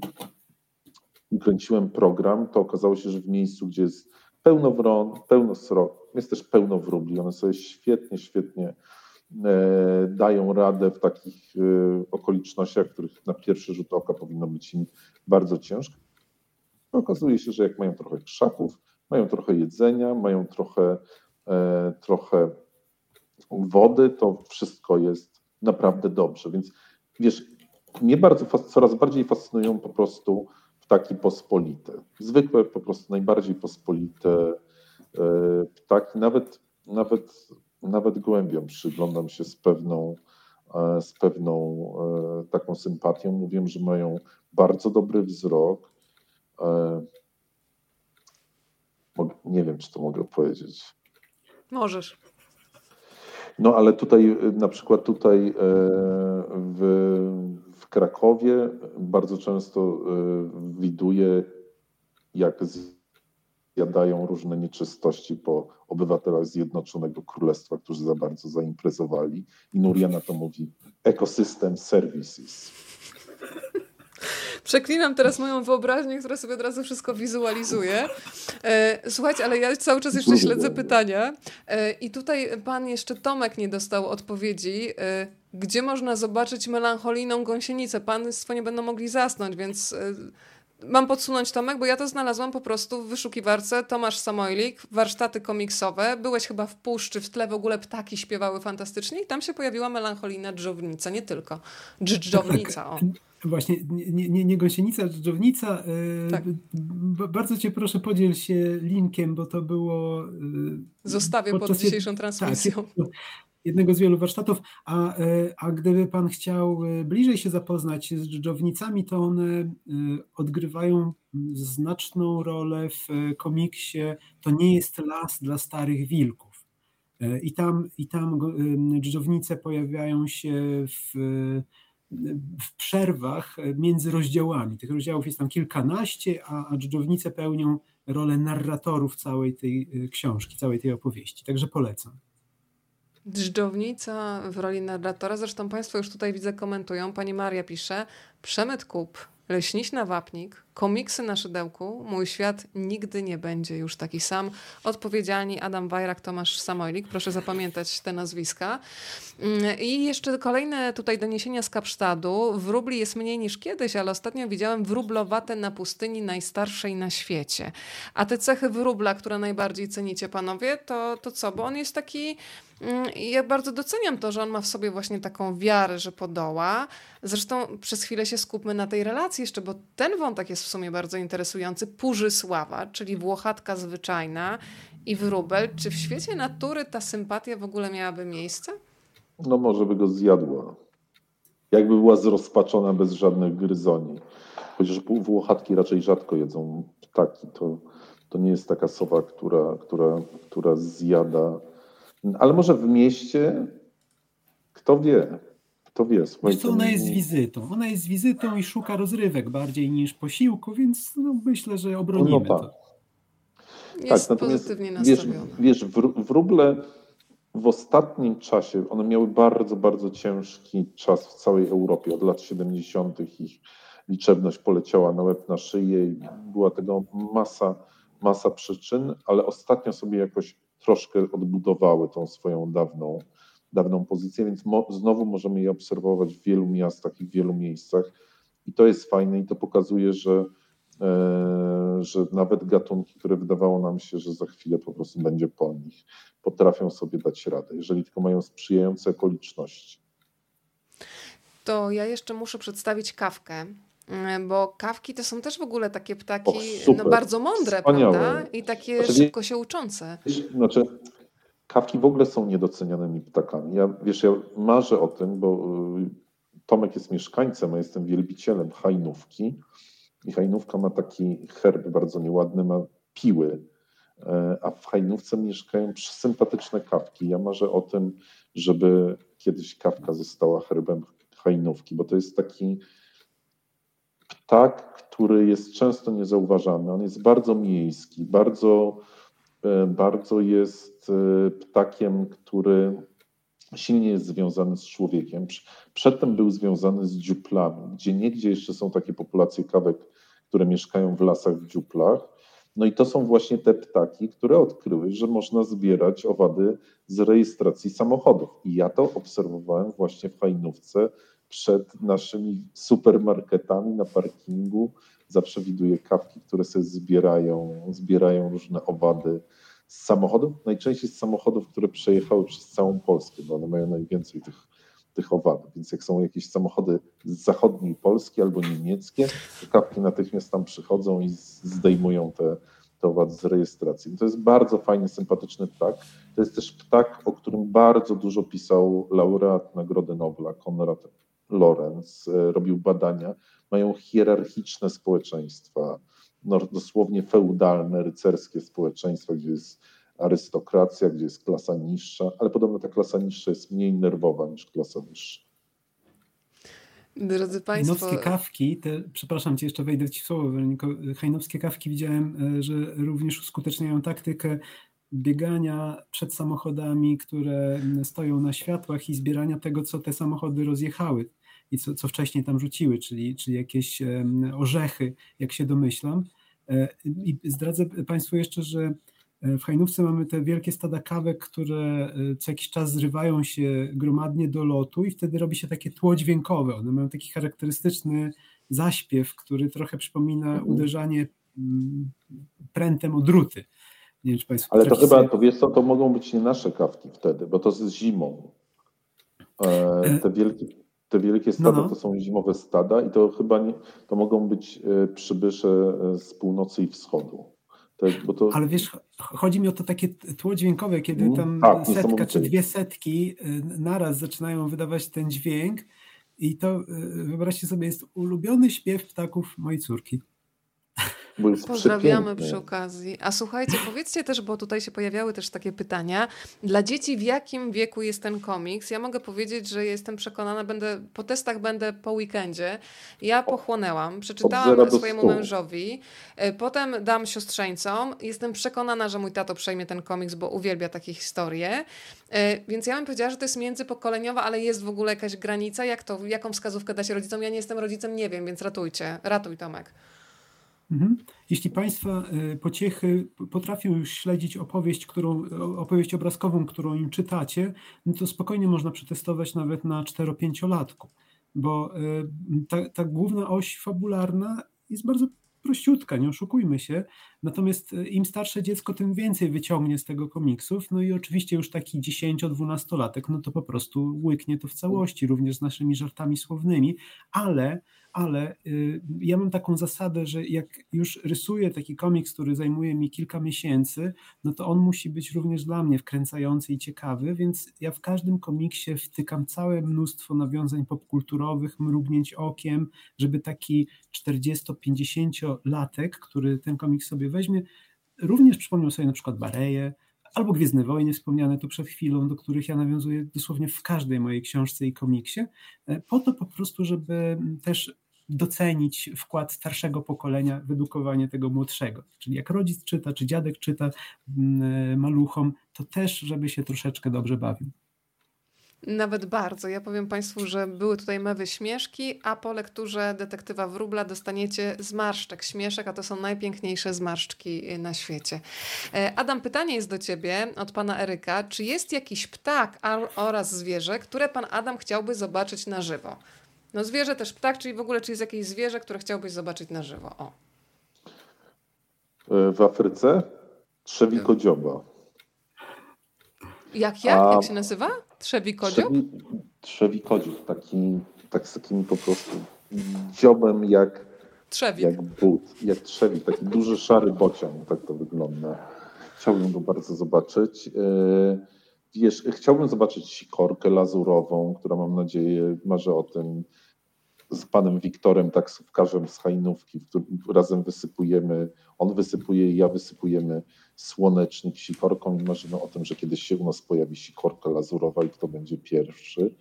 C: kręciłem program, to okazało się, że w miejscu, gdzie jest pełno wron, pełno srok, jest też pełno wróbli. One sobie świetnie, świetnie e, dają radę w takich e, okolicznościach, których na pierwszy rzut oka powinno być im bardzo ciężko. Okazuje się, że jak mają trochę krzaków, mają trochę jedzenia, mają trochę, e, trochę wody, to wszystko jest naprawdę dobrze. Więc wiesz, mnie bardzo, coraz bardziej fascynują po prostu ptaki pospolite. Zwykłe, po prostu najbardziej pospolite e, ptaki. Nawet, nawet, nawet gołębiom przyglądam się z pewną, e, z pewną taką sympatią. Mówię, że mają bardzo dobry wzrok nie wiem, czy to mogę powiedzieć.
A: Możesz.
C: No ale tutaj, y, na przykład tutaj e, w, w Krakowie bardzo często e, widuję, jak zjadają różne nieczystości po obywatelach Zjednoczonego Królestwa, którzy za bardzo zaimprezowali. I Nuria na to mówi Ecosystem Services.
A: Przeklinam teraz moją wyobraźnię, która sobie od razu wszystko wizualizuje. E, słuchajcie, ale ja cały czas jeszcze śledzę pytania. E, I tutaj pan jeszcze Tomek nie dostał odpowiedzi. E, gdzie można zobaczyć melancholijną gąsienicę? Państwo nie będą mogli zasnąć, więc mam podsunąć Tomek, bo ja to znalazłam po prostu w wyszukiwarce Tomasz Samojlik, warsztaty komiksowe. Byłeś chyba w puszczy, w tle w ogóle ptaki śpiewały fantastycznie i tam się pojawiła melancholijna dżdżownica, nie tylko. Dżdżownica, o.
B: Właśnie, nie, nie, nie gąsienica, dżdżownica. E, tak. Bardzo cię proszę podziel się linkiem, bo to było... E,
A: Zostawię pod dzisiejszą tak, transmisją. Tak,
B: jednego z wielu warsztatów, a, e, a gdyby Pan chciał e, bliżej się zapoznać z dżdżownicami, to one e, odgrywają znaczną rolę w komiksie To nie jest las dla starych wilków. I tam, i tam dżdżownice pojawiają się w, w przerwach między rozdziałami. Tych rozdziałów jest tam kilkanaście, a, a dżdżownice pełnią rolę narratorów całej tej książki, całej tej opowieści. Także polecam.
A: Dżdżownica w roli narratora. Zresztą Państwo już tutaj widzę komentują. Pani Maria pisze: Przemyt kup, leśniś wapnik, komiksy na szydełku, mój świat nigdy nie będzie już taki sam. Odpowiedzialni Adam Wajrak, Tomasz Samojlik. Proszę zapamiętać te nazwiska. Mm, I jeszcze kolejne tutaj doniesienia z Kapsztadu. Wróbli jest mniej niż kiedyś, ale ostatnio widziałem wróblowate na pustyni najstarszej na świecie. A te cechy wróbla, które najbardziej cenicie panowie, to, to co? Bo on jest taki Mm, ja bardzo doceniam to, że on ma w sobie właśnie taką wiarę, że podoła. Zresztą przez chwilę się skupmy na tej relacji jeszcze, bo ten wątek jest w sumie bardzo interesujący. Purzysława, czyli Włochatka zwyczajna i wróbel. Czy w świecie natury ta sympatia w ogóle miałaby miejsce?
C: No może by go zjadła. Jakby była zrozpaczona bez żadnych gryzoni. Chociaż Włochatki raczej rzadko jedzą ptaki. To, to nie jest taka sowa, która, która, która zjada ale może w mieście, kto wie, kto wie.
B: Wiesz co, ona jest wizytą. Ona jest wizytą i szuka rozrywek bardziej niż posiłku, więc no, myślę, że obronimy no, tak. to.
A: Jest tak, pozytywnie nastawiona.
C: Wiesz, wiesz wróble w ostatnim czasie, one miały bardzo, bardzo ciężki czas w całej Europie. Od lat 70. ich liczebność poleciała na łeb, na szyję i była tego masa, masa przyczyn, ale ostatnio sobie jakoś troszkę odbudowały tą swoją dawną, dawną pozycję, więc mo, znowu możemy je obserwować w wielu miastach i w wielu miejscach. I to jest fajne i to pokazuje, że, e, że nawet gatunki, które wydawało nam się, że za chwilę po prostu będzie po nich, potrafią sobie dać radę, jeżeli tylko mają sprzyjające okoliczności.
A: To ja jeszcze muszę przedstawić kawkę, E, bo kawki to są też w ogóle takie ptaki no, bardzo mądre, Wspaniałe. prawda? I takie znaczy, szybko się uczące.
C: Znaczy, kawki w ogóle są niedocenianymi ptakami. Ja, wiesz, ja marzę o tym, bo y, Tomek jest mieszkańcem, a jestem wielbicielem hajnówki. I hajnówka ma taki herb bardzo nieładny, ma piły, e, a w hajnówce mieszkają sympatyczne kawki. Ja marzę o tym, żeby kiedyś kawka została herbem hajnówki, bo to jest taki ptak, który jest często niezauważany. On jest bardzo miejski, bardzo, bardzo jest e, ptakiem, który silnie jest związany z człowiekiem. Przedtem był związany z dziuplami, gdzie niegdzie jeszcze są takie populacje kawek, które mieszkają w lasach w dziuplach. No i to są właśnie te ptaki, które odkryły, że można zbierać owady z rejestracji samochodów. I ja to obserwowałem właśnie w Hajnówce, przed naszymi supermarketami na parkingu. Zawsze widuję kawki, które sobie zbierają, zbierają różne owady z samochodów, najczęściej z samochodów, które przejechały przez całą Polskę, bo one mają najwięcej tych, tych owadów. Więc jak są jakieś samochody z zachodniej Polski albo niemieckie, to kawki natychmiast tam przychodzą i zdejmują te, te owady z rejestracji. To jest bardzo fajny, sympatyczny ptak. To jest też ptak, o którym bardzo dużo pisał laureat Nagrody Nobla, Konrad Lorenz e, robił badania, mają hierarchiczne społeczeństwa, no, dosłownie feudalne, rycerskie społeczeństwa, gdzie jest arystokracja, gdzie jest klasa niższa, ale podobno ta klasa niższa jest mniej nerwowa niż klasa wyższa.
A: Drodzy Państwo.
B: Hajnowskie kawki, te, przepraszam Cię, jeszcze wejdę Ci w słowo, Weroniko. Hajnowskie kawki widziałem, e, że również uskuteczniają taktykę biegania przed samochodami, które stoją na światłach i zbierania tego, co te samochody rozjechały i co, co wcześniej tam rzuciły, czyli, czyli jakieś orzechy, jak się domyślam. E, I zdradzę Państwu jeszcze, że e, w Hajnówce mamy te wielkie stada kawek, które e, co jakiś czas zrywają się gromadnie do lotu i wtedy robi się takie tło dźwiękowe. One mają taki charakterystyczny zaśpiew, który trochę przypomina mhm. uderzanie prętem o druty.
C: Nie wiem, czy Państwo Ale to chyba, to wiesz co, to mogą być nie nasze kawki wtedy, bo to z zimą. Te wielkie, te wielkie stada no, no. to są zimowe stada i to chyba nie, to mogą być e, przybysze e, z północy i wschodu.
B: To... Ale wiesz, chodzi mi o to takie tło dźwiękowe, kiedy mm, tam tak, setka czy dwie setki naraz zaczynają wydawać ten dźwięk i to wyobraźcie sobie, jest ulubiony śpiew ptaków mojej córki.
A: Pozdrawiamy przy okazji. A słuchajcie, powiedzcie też, bo tutaj się pojawiały też takie pytania. Dla dzieci w jakim wieku jest ten komiks? Ja mogę powiedzieć, że jestem przekonana, będę po testach będę po weekendzie. Ja pochłonęłam, przeczytałam swojemu mężowi, e, potem dam siostrzeńcom. Jestem przekonana, że mój tato przejmie ten komiks, bo uwielbia takie historie. E, więc ja bym powiedziała, że to jest międzypokoleniowa, ale jest w ogóle jakaś granica. Jak to, jaką wskazówkę dać rodzicom? Ja nie jestem rodzicem, nie wiem, więc ratujcie. Ratuj Tomek.
B: Mhm. Jeśli Państwa y, pociechy potrafią już śledzić opowieść, którą, opowieść obrazkową, którą im czytacie, no to spokojnie można przetestować nawet na 4-5-latku, bo y, ta, ta główna oś fabularna jest bardzo prościutka, nie oszukujmy się. Natomiast y, im starsze dziecko, tym więcej wyciągnie z tego komiksów. No i oczywiście już taki 10-12-latek, no to po prostu łyknie to w całości, również z naszymi żartami słownymi, ale ale y, ja mam taką zasadę, że jak już rysuję taki komiks, który zajmuje mi kilka miesięcy, no to on musi być również dla mnie wkręcający i ciekawy, więc ja w każdym komiksie wtykam całe mnóstwo nawiązań popkulturowych, mrugnięć okiem, żeby taki 40-50 latek, który ten komiks sobie weźmie, również przypomniał sobie na przykład Bareję, albo Gwiezdne Wojny wspomniane tu przed chwilą, do których ja nawiązuję dosłownie w każdej mojej książce i komiksie, e, po to po prostu, żeby też docenić wkład starszego pokolenia w edukowanie tego młodszego. Czyli jak rodzic czyta, czy dziadek czyta mm, maluchom, to też, żeby się troszeczkę dobrze bawił.
A: Nawet bardzo. Ja powiem Państwu, że były tutaj mewy śmieszki, a po lekturze detektywa Wróbla dostaniecie zmarszczek śmieszek, a to są najpiękniejsze zmarszczki na świecie. E, Adam, pytanie jest do Ciebie od Pana Eryka. Czy jest jakiś ptak oraz zwierzę, które Pan Adam chciałby zobaczyć na żywo? No zwierzę też ptak, czyli w ogóle czy jest jakieś zwierzę, które chciałbyś zobaczyć na żywo? O.
C: E, w Afryce trzewikodzioba.
A: Jak, jak? A... Jak się nazywa? Trzewikodziob? Trzewi...
C: Trzewikodziob, taki, tak z takim po prostu dziobem jak
A: Trzewik.
C: Jak but, jak trzewik, taki duży szary bocian, tak to wygląda. Chciałbym go bardzo zobaczyć. E, wiesz, chciałbym zobaczyć sikorkę lazurową, która mam nadzieję marzy o tym, z panem Wiktorem, taksówkarzem z Hajnówki, w którym razem wysypujemy, on wysypuje i ja wysypujemy słonecznik sikorką i marzymy o tym, że kiedyś się u nas pojawi sikorka lazurowa i kto będzie pierwszy.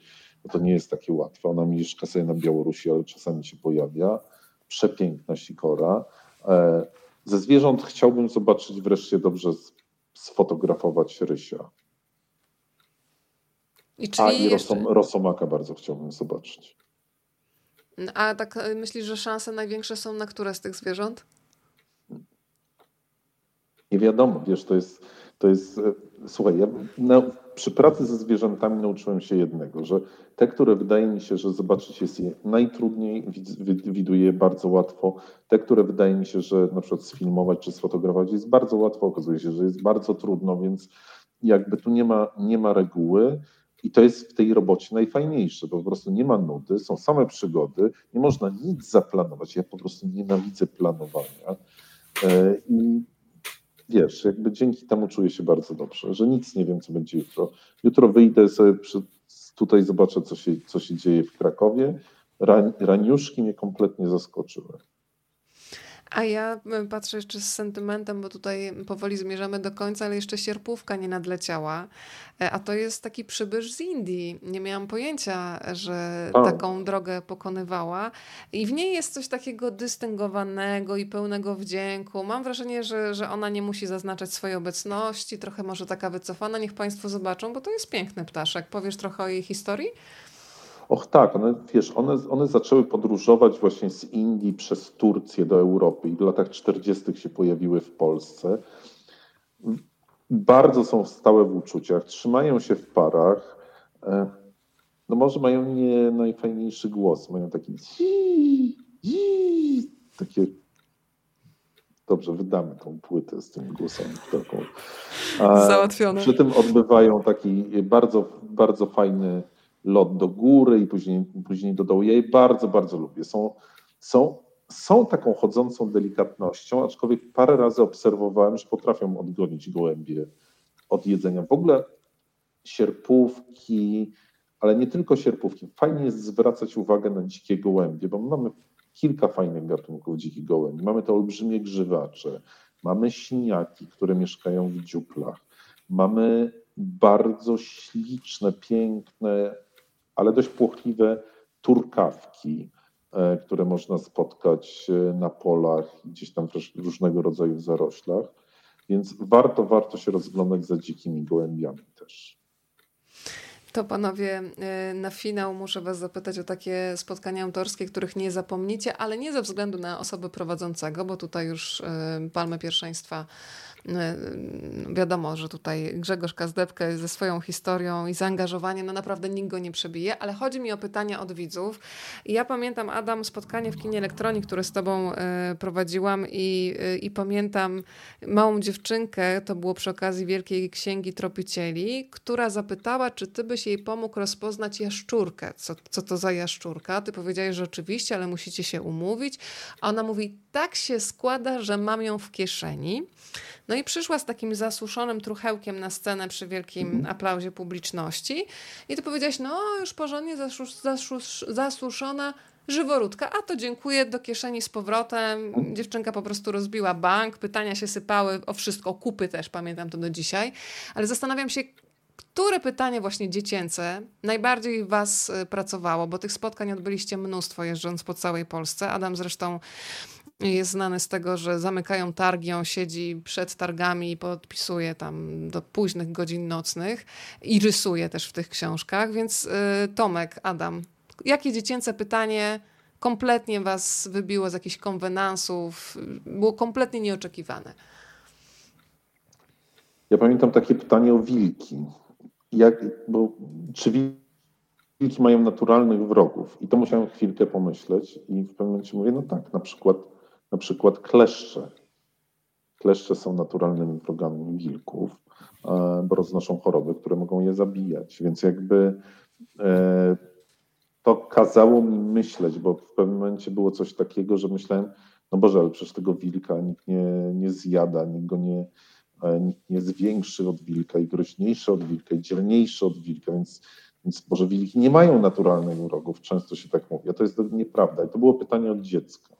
C: Bo to nie jest takie łatwe. Ona mieszka sobie na Białorusi, ale czasami się pojawia. Przepiękna sikora. E, ze zwierząt chciałbym zobaczyć wreszcie dobrze sfotografować rysia. I czyli A i rosom, rosomaka bardzo chciałbym zobaczyć.
A: A tak e, myślisz, że szanse największe są na które z tych zwierząt?
C: Nie wiadomo, wiesz, to jest, to jest e, słuchaj, ja na, przy pracy ze zwierzętami nauczyłem się jednego, że te, które wydaje mi się, że zobaczyć jest je najtrudniej, widuję je bardzo łatwo. Te, które wydaje mi się, że na przykład sfilmować czy sfotografować jest bardzo łatwo, okazuje się, że jest bardzo trudno, więc jakby tu nie ma, nie ma reguły. I to jest w tej robocie najfajniejsze, bo po prostu nie ma nudy, są same przygody, nie można nic zaplanować. Ja po prostu nienawidzę planowania. E, I wiesz, jakby dzięki temu czuję się bardzo dobrze, że nic nie wiem, co będzie jutro. Jutro wyjdę sobie tutaj, zobaczę, co się, co się dzieje w Krakowie. Ran, raniuszki mnie kompletnie zaskoczyły.
A: A ja e, patrzę jeszcze z sentymentem, bo tutaj powoli zmierzamy do końca, ale jeszcze sierpówka nie nadleciała. E, a to jest taki przybysz z Indii. Nie miałam pojęcia, że o. taką drogę pokonywała. I w niej jest coś takiego dystyngowanego i pełnego wdzięku. Mam wrażenie, że, że ona nie musi zaznaczać swojej obecności, trochę może taka wycofana. Niech Państwo zobaczą, bo to jest piękny ptaszek. Powiesz trochę o jej historii?
C: Och tak, one, wiesz, one, one zaczęły podróżować właśnie z Indii przez Turcję do Europy i w latach 40. się pojawiły w Polsce. Bardzo są stałe w uczuciach, trzymają się w parach. E, no może mają nie najfajniejszy głos, mają taki takie Dobrze, wydamy tą płytę z tymi głosami taką.
A: Załatwione.
C: Przy tym odbywają taki bardzo, bardzo fajny lot do góry i później, później do dołu. Ja je bardzo, bardzo lubię. Są, są, są taką chodzącą delikatnością, aczkolwiek parę razy obserwowałem, że potrafią odgonić gołębie od jedzenia. W ogóle sierpówki, ale nie tylko sierpówki. Fajnie jest zwracać uwagę na dzikie gołębie, bo mamy kilka fajnych gatunków dzikich gołębi. Mamy te olbrzymie grzywacze, mamy siniaki, które mieszkają w dziuplach, mamy bardzo śliczne, piękne, ale dość płochliwe turkawki, e, które można spotkać e, na polach, gdzieś tam w różnego rodzaju zaroślach. Więc warto, warto się rozglądać za dzikimi gołębiami też.
A: To panowie, y, na finał muszę was zapytać o takie spotkania autorskie, których nie zapomnicie, ale nie ze względu na osobę prowadzącego, bo tutaj już palmę pierwszeństwa wiadomo, że tutaj Grzegorz Kazdebkę ze swoją historią i zaangażowaniem, no naprawdę nikt go nie przebije, ale chodzi mi o pytania od widzów. Ja pamiętam, Adam, spotkanie w kinie Elektronik, które z tobą y, prowadziłam i, y, i pamiętam małą dziewczynkę, to było przy okazji Wielkiej Księgi Tropicieli, która zapytała, czy ty byś jej pomógł rozpoznać jaszczurkę. Co, co to za jaszczurka? Ty powiedziałeś, że oczywiście, ale musicie się umówić. A ona mówi, tak się składa, że mam ją w kieszeni. No i przyszła z takim zasuszonym truchełkiem na scenę przy wielkim mhm. aplauzie publiczności. I ty powiedziałaś, no już porządnie zasus zasus zasuszona żyworódka, a to dziękuję, do kieszeni z powrotem. Mhm. Dziewczynka po prostu rozbiła bank, pytania się sypały o wszystko, kupy też, pamiętam to do dzisiaj. Ale zastanawiam się, które pytanie właśnie dziecięce najbardziej Was y, pracowało, bo tych spotkań odbyliście mnóstwo jeżdżąc po całej Polsce. Adam zresztą jest znany z tego, że zamykają targi, on siedzi przed targami i podpisuje tam do późnych godzin nocnych i rysuje też w tych książkach. Więc y, Tomek, Adam, jakie dziecięce pytanie kompletnie was wybiło z jakichś konwenansów, było kompletnie nieoczekiwane?
C: Ja pamiętam takie pytanie o wilki. Jak, bo, czy wilki mają naturalnych wrogów? I to musiałem chwilkę pomyśleć i w pewnym momencie mówię, no tak, na przykład na przykład kleszcze. Kleszcze są naturalnymi wrogami wilków, e, bo roznoszą choroby, które mogą je zabijać. Więc jakby e, to kazało mi myśleć, bo w pewnym momencie było coś takiego, że myślałem, no Boże, ale przecież tego wilka nikt nie, nie zjada, nikt go nie, e, nikt nie jest większy od wilka i groźniejszy od wilka i dzielniejszy od wilka, więc, więc może wilki nie mają naturalnych wrogów, często się tak mówi, a to jest nieprawda. I to było pytanie od dziecka.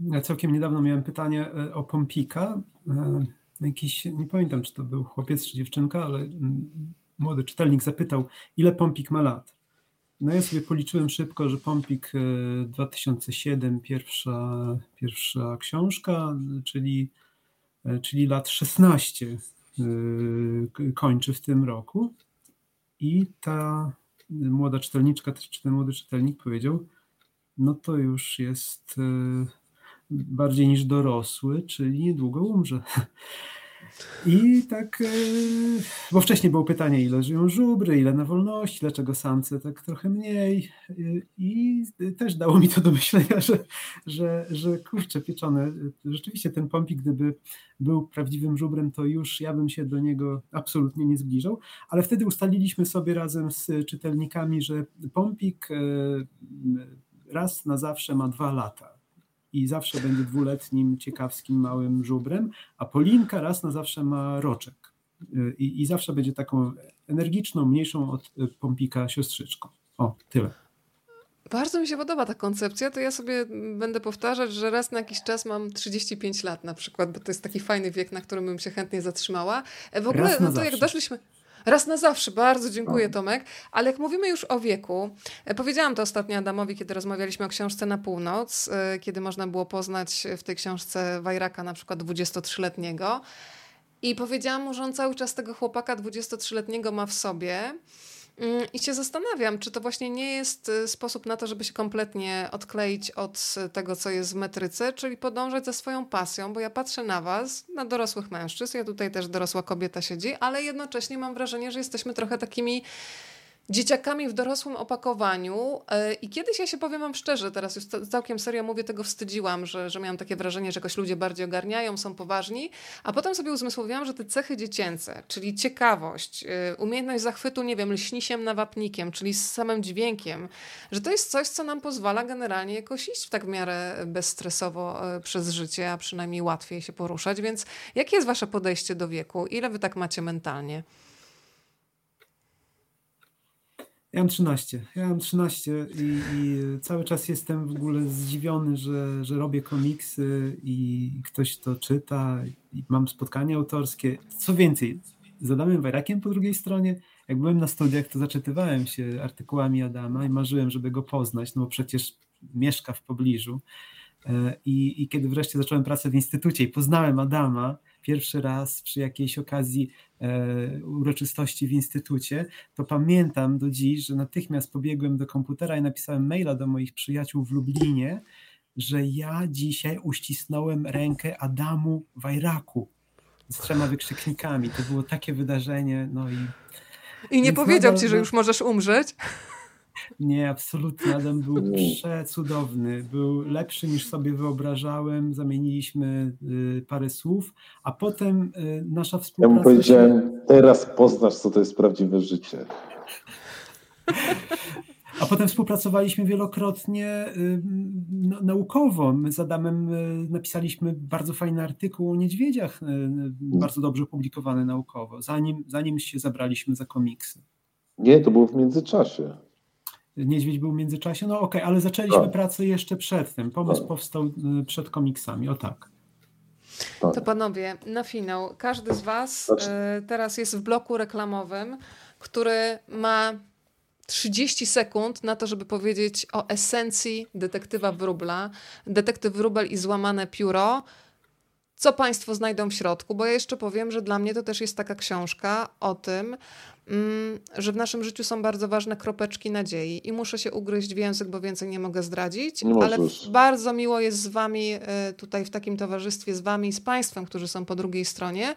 B: Ja całkiem niedawno miałem pytanie e, o Pompika. E, jakiś, nie pamiętam, czy to był chłopiec czy dziewczynka, ale mm, młody czytelnik zapytał, ile Pompik ma lat. No ja sobie policzyłem szybko, że Pompik 2007, e, pierwsza, pierwsza książka, czyli, czyli lat 16 kończy w tym roku. I ta młoda czytelniczka, czy ten młody czytelnik powiedział, no to już jest bardziej niż dorosły, czyli niedługo umrze. I tak, e, bo wcześniej było pytanie, ile żyją żubry, ile na wolności, dlaczego samce tak trochę mniej. E, I też dało mi to do myślenia, że, że, że kurczę, pieczone, rzeczywiście ten pompik, gdyby był prawdziwym żubrem, to już ja bym się do niego absolutnie nie zbliżał. Ale wtedy ustaliliśmy sobie razem z czytelnikami, że pompik e, raz na zawsze ma dwa lata i zawsze będzie dwuletnim, ciekawskim, małym żubrem, a Polinka raz na zawsze ma roczek i, i zawsze będzie taką energiczną, mniejszą od Pompika siostrzyczką. O, tyle.
A: Bardzo mi się podoba ta koncepcja, to ja sobie będę powtarzać, że raz na jakiś czas mam 35 lat na przykład, bo to jest taki fajny wiek, na którym bym się chętnie zatrzymała. E, w ogóle, no to jak doszliśmy... Raz na zawsze, bardzo dziękuję Tomek. Ale jak mówimy już o wieku, e, powiedziałam to ostatnio Adamowi, kiedy rozmawialiśmy o książce Na północ, e, kiedy można było poznać w tej książce Wajraka na przykład 23-letniego. I powiedziałam mu, że on cały czas tego chłopaka 23-letniego ma w sobie. Mm, I się zastanawiam, czy to właśnie nie jest y, sposób na to, żeby się kompletnie odkleić od tego, co jest w metryce, czyli podążać za swoją pasją, bo ja patrzę na Was, na dorosłych mężczyzn, ja tutaj też dorosła kobieta siedzi, ale jednocześnie mam wrażenie, że jesteśmy trochę takimi dzieciakami w dorosłym opakowaniu. E, I kiedyś ja się powiem wam szczerze, teraz już całkiem serio mówię, tego wstydziłam, że, że miałam takie wrażenie, że jakoś ludzie bardziej ogarniają, są poważni, a potem sobie uzmysłowiłam, że te cechy dziecięce, czyli ciekawość, e, umiejętność zachwytu, nie wiem, lśnisiem nawapnikiem, czyli z samym dźwiękiem, że to jest coś, co nam pozwala generalnie jakoś iść w tak w miarę bezstresowo e, przez życie, a przynajmniej łatwiej się poruszać. Więc jakie jest wasze podejście do wieku? Ile wy tak macie mentalnie?
B: Ja mam 13. Ja mam 13 i, i, cały czas jestem w ogóle zdziwiony, że, że robię komiksy i ktoś to czyta i mam spotkania autorskie. Co więcej, z Adamem Wajrakiem po drugiej stronie, jak byłem na studiach, to zaczytywałem się artykułami Adama i marzyłem, żeby go poznać, no bo przecież mieszka w pobliżu. E, I, I kiedy wreszcie zacząłem pracę w instytucie i poznałem Adama, pierwszy raz przy jakiejś okazji e, uroczystości w instytucie, to pamiętam do dziś, że natychmiast pobiegłem do komputera i napisałem maila do moich przyjaciół w Lublinie, że ja dzisiaj uścisnąłem rękę Adamu Wajraku z trzema wykrzyknikami. To było takie wydarzenie, no i...
A: I nie powiedział nadal, ci, że już możesz umrzeć?
B: Nie, absolutnie. Adam był przecudowny. Był lepszy niż sobie wyobrażałem. Zamieniliśmy y, parę słów, a potem y, nasza współpraca.
C: Ja mu powiedziałem, teraz poznasz, co to jest prawdziwe życie.
B: A potem współpracowaliśmy wielokrotnie y, naukowo. My z Adamem napisaliśmy bardzo fajny artykuł o niedźwiedziach, bardzo dobrze opublikowany naukowo, zanim, zanim się zabraliśmy za komiksy.
C: Nie, to było w międzyczasie.
B: Niedźwiedź był w międzyczasie. No okej, okay, ale zaczęliśmy tak. pracę jeszcze przed tym. Pomysł tak. powstał y, przed komiksami, o tak.
A: tak. To panowie, na finał, każdy z Was znaczy... teraz jest w bloku reklamowym, który ma 30 sekund na to, żeby powiedzieć o esencji detektywa Wróbla. Detektyw Wróbel i złamane pióro. Co Państwo znajdą w środku? Bo ja jeszcze powiem, że dla mnie to też jest taka książka o tym, że w naszym życiu są bardzo ważne kropeczki nadziei i muszę się ugryźć w język, bo więcej nie mogę zdradzić, nie ale bardzo miło jest z wami e, tutaj w takim towarzystwie, z wami i z państwem, którzy są po drugiej stronie,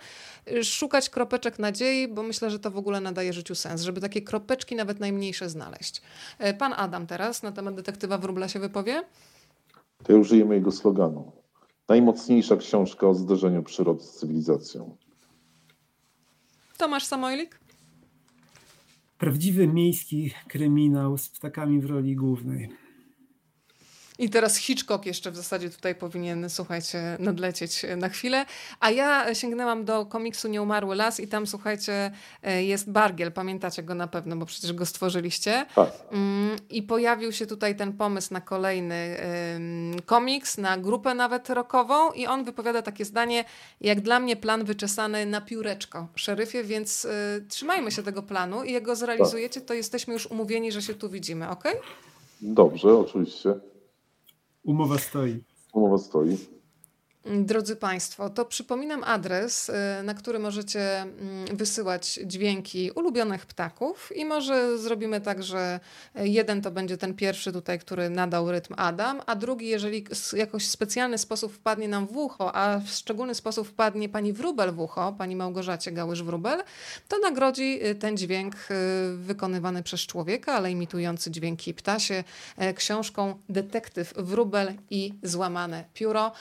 A: e, szukać kropeczek nadziei, bo myślę, że to w ogóle nadaje życiu sens, żeby takie kropeczki nawet najmniejsze znaleźć. E, pan Adam teraz na temat detektywa Wróbla się wypowie?
C: To ja użyję mojego sloganu. Najmocniejsza książka o zderzeniu przyrody z cywilizacją.
A: Tomasz Samojlik?
B: Prawdziwy miejski kryminał z ptakami w roli głównej.
A: I teraz Hitchcock jeszcze w zasadzie tutaj powinien, słuchajcie, nadlecieć na chwilę. A ja sięgnęłam do komiksu Nieumarły Las i tam, słuchajcie, e, jest Bargiel. Pamiętacie go na pewno, bo przecież go stworzyliście. Tak. Mm, I pojawił się tutaj ten pomysł na kolejny komiks, na grupę nawet rockową i on wypowiada takie zdanie, jak dla mnie plan wyczesany na pióreczko, szeryfie, więc y, trzymajmy się tego planu i jak go zrealizujecie, to jesteśmy już umówieni, że się tu widzimy, ok?
C: Dobrze, oczywiście.
B: Umowa stoi.
C: Umowa stoi.
A: Drodzy Państwo, to przypominam adres, y, na który możecie mm, wysyłać dźwięki ulubionych ptaków i może zrobimy tak, że jeden to będzie ten pierwszy tutaj, który nadał rytm Adam, a drugi, jeżeli jakoś specjalny sposób wpadnie nam w ucho, a w szczególny sposób wpadnie pani Wróbel w ucho, pani Małgorzacie Gałysz-Wróbel, to nagrodzi y, ten dźwięk y, wykonywany przez człowieka, ale imitujący dźwięki ptasie książką Detektyw Wróbel i Złamane Pióro.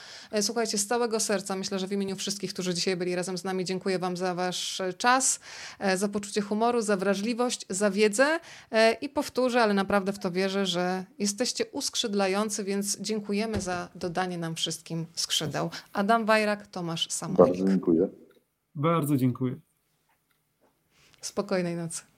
A: Słuchajcie, Słuchajcie, z całego serca myślę, że w imieniu wszystkich, którzy dzisiaj byli razem z nami, dziękuję Wam za Wasz czas, e, za poczucie humoru, za wrażliwość, za wiedzę e, i powtórzę, ale naprawdę w to wierzę, że jesteście uskrzydlający, więc dziękujemy za dodanie nam wszystkim skrzydeł. Adam Wajrak, Tomasz Samolik.
C: Bardzo dziękuję.
B: Bardzo dziękuję.
A: Spokojnej nocy.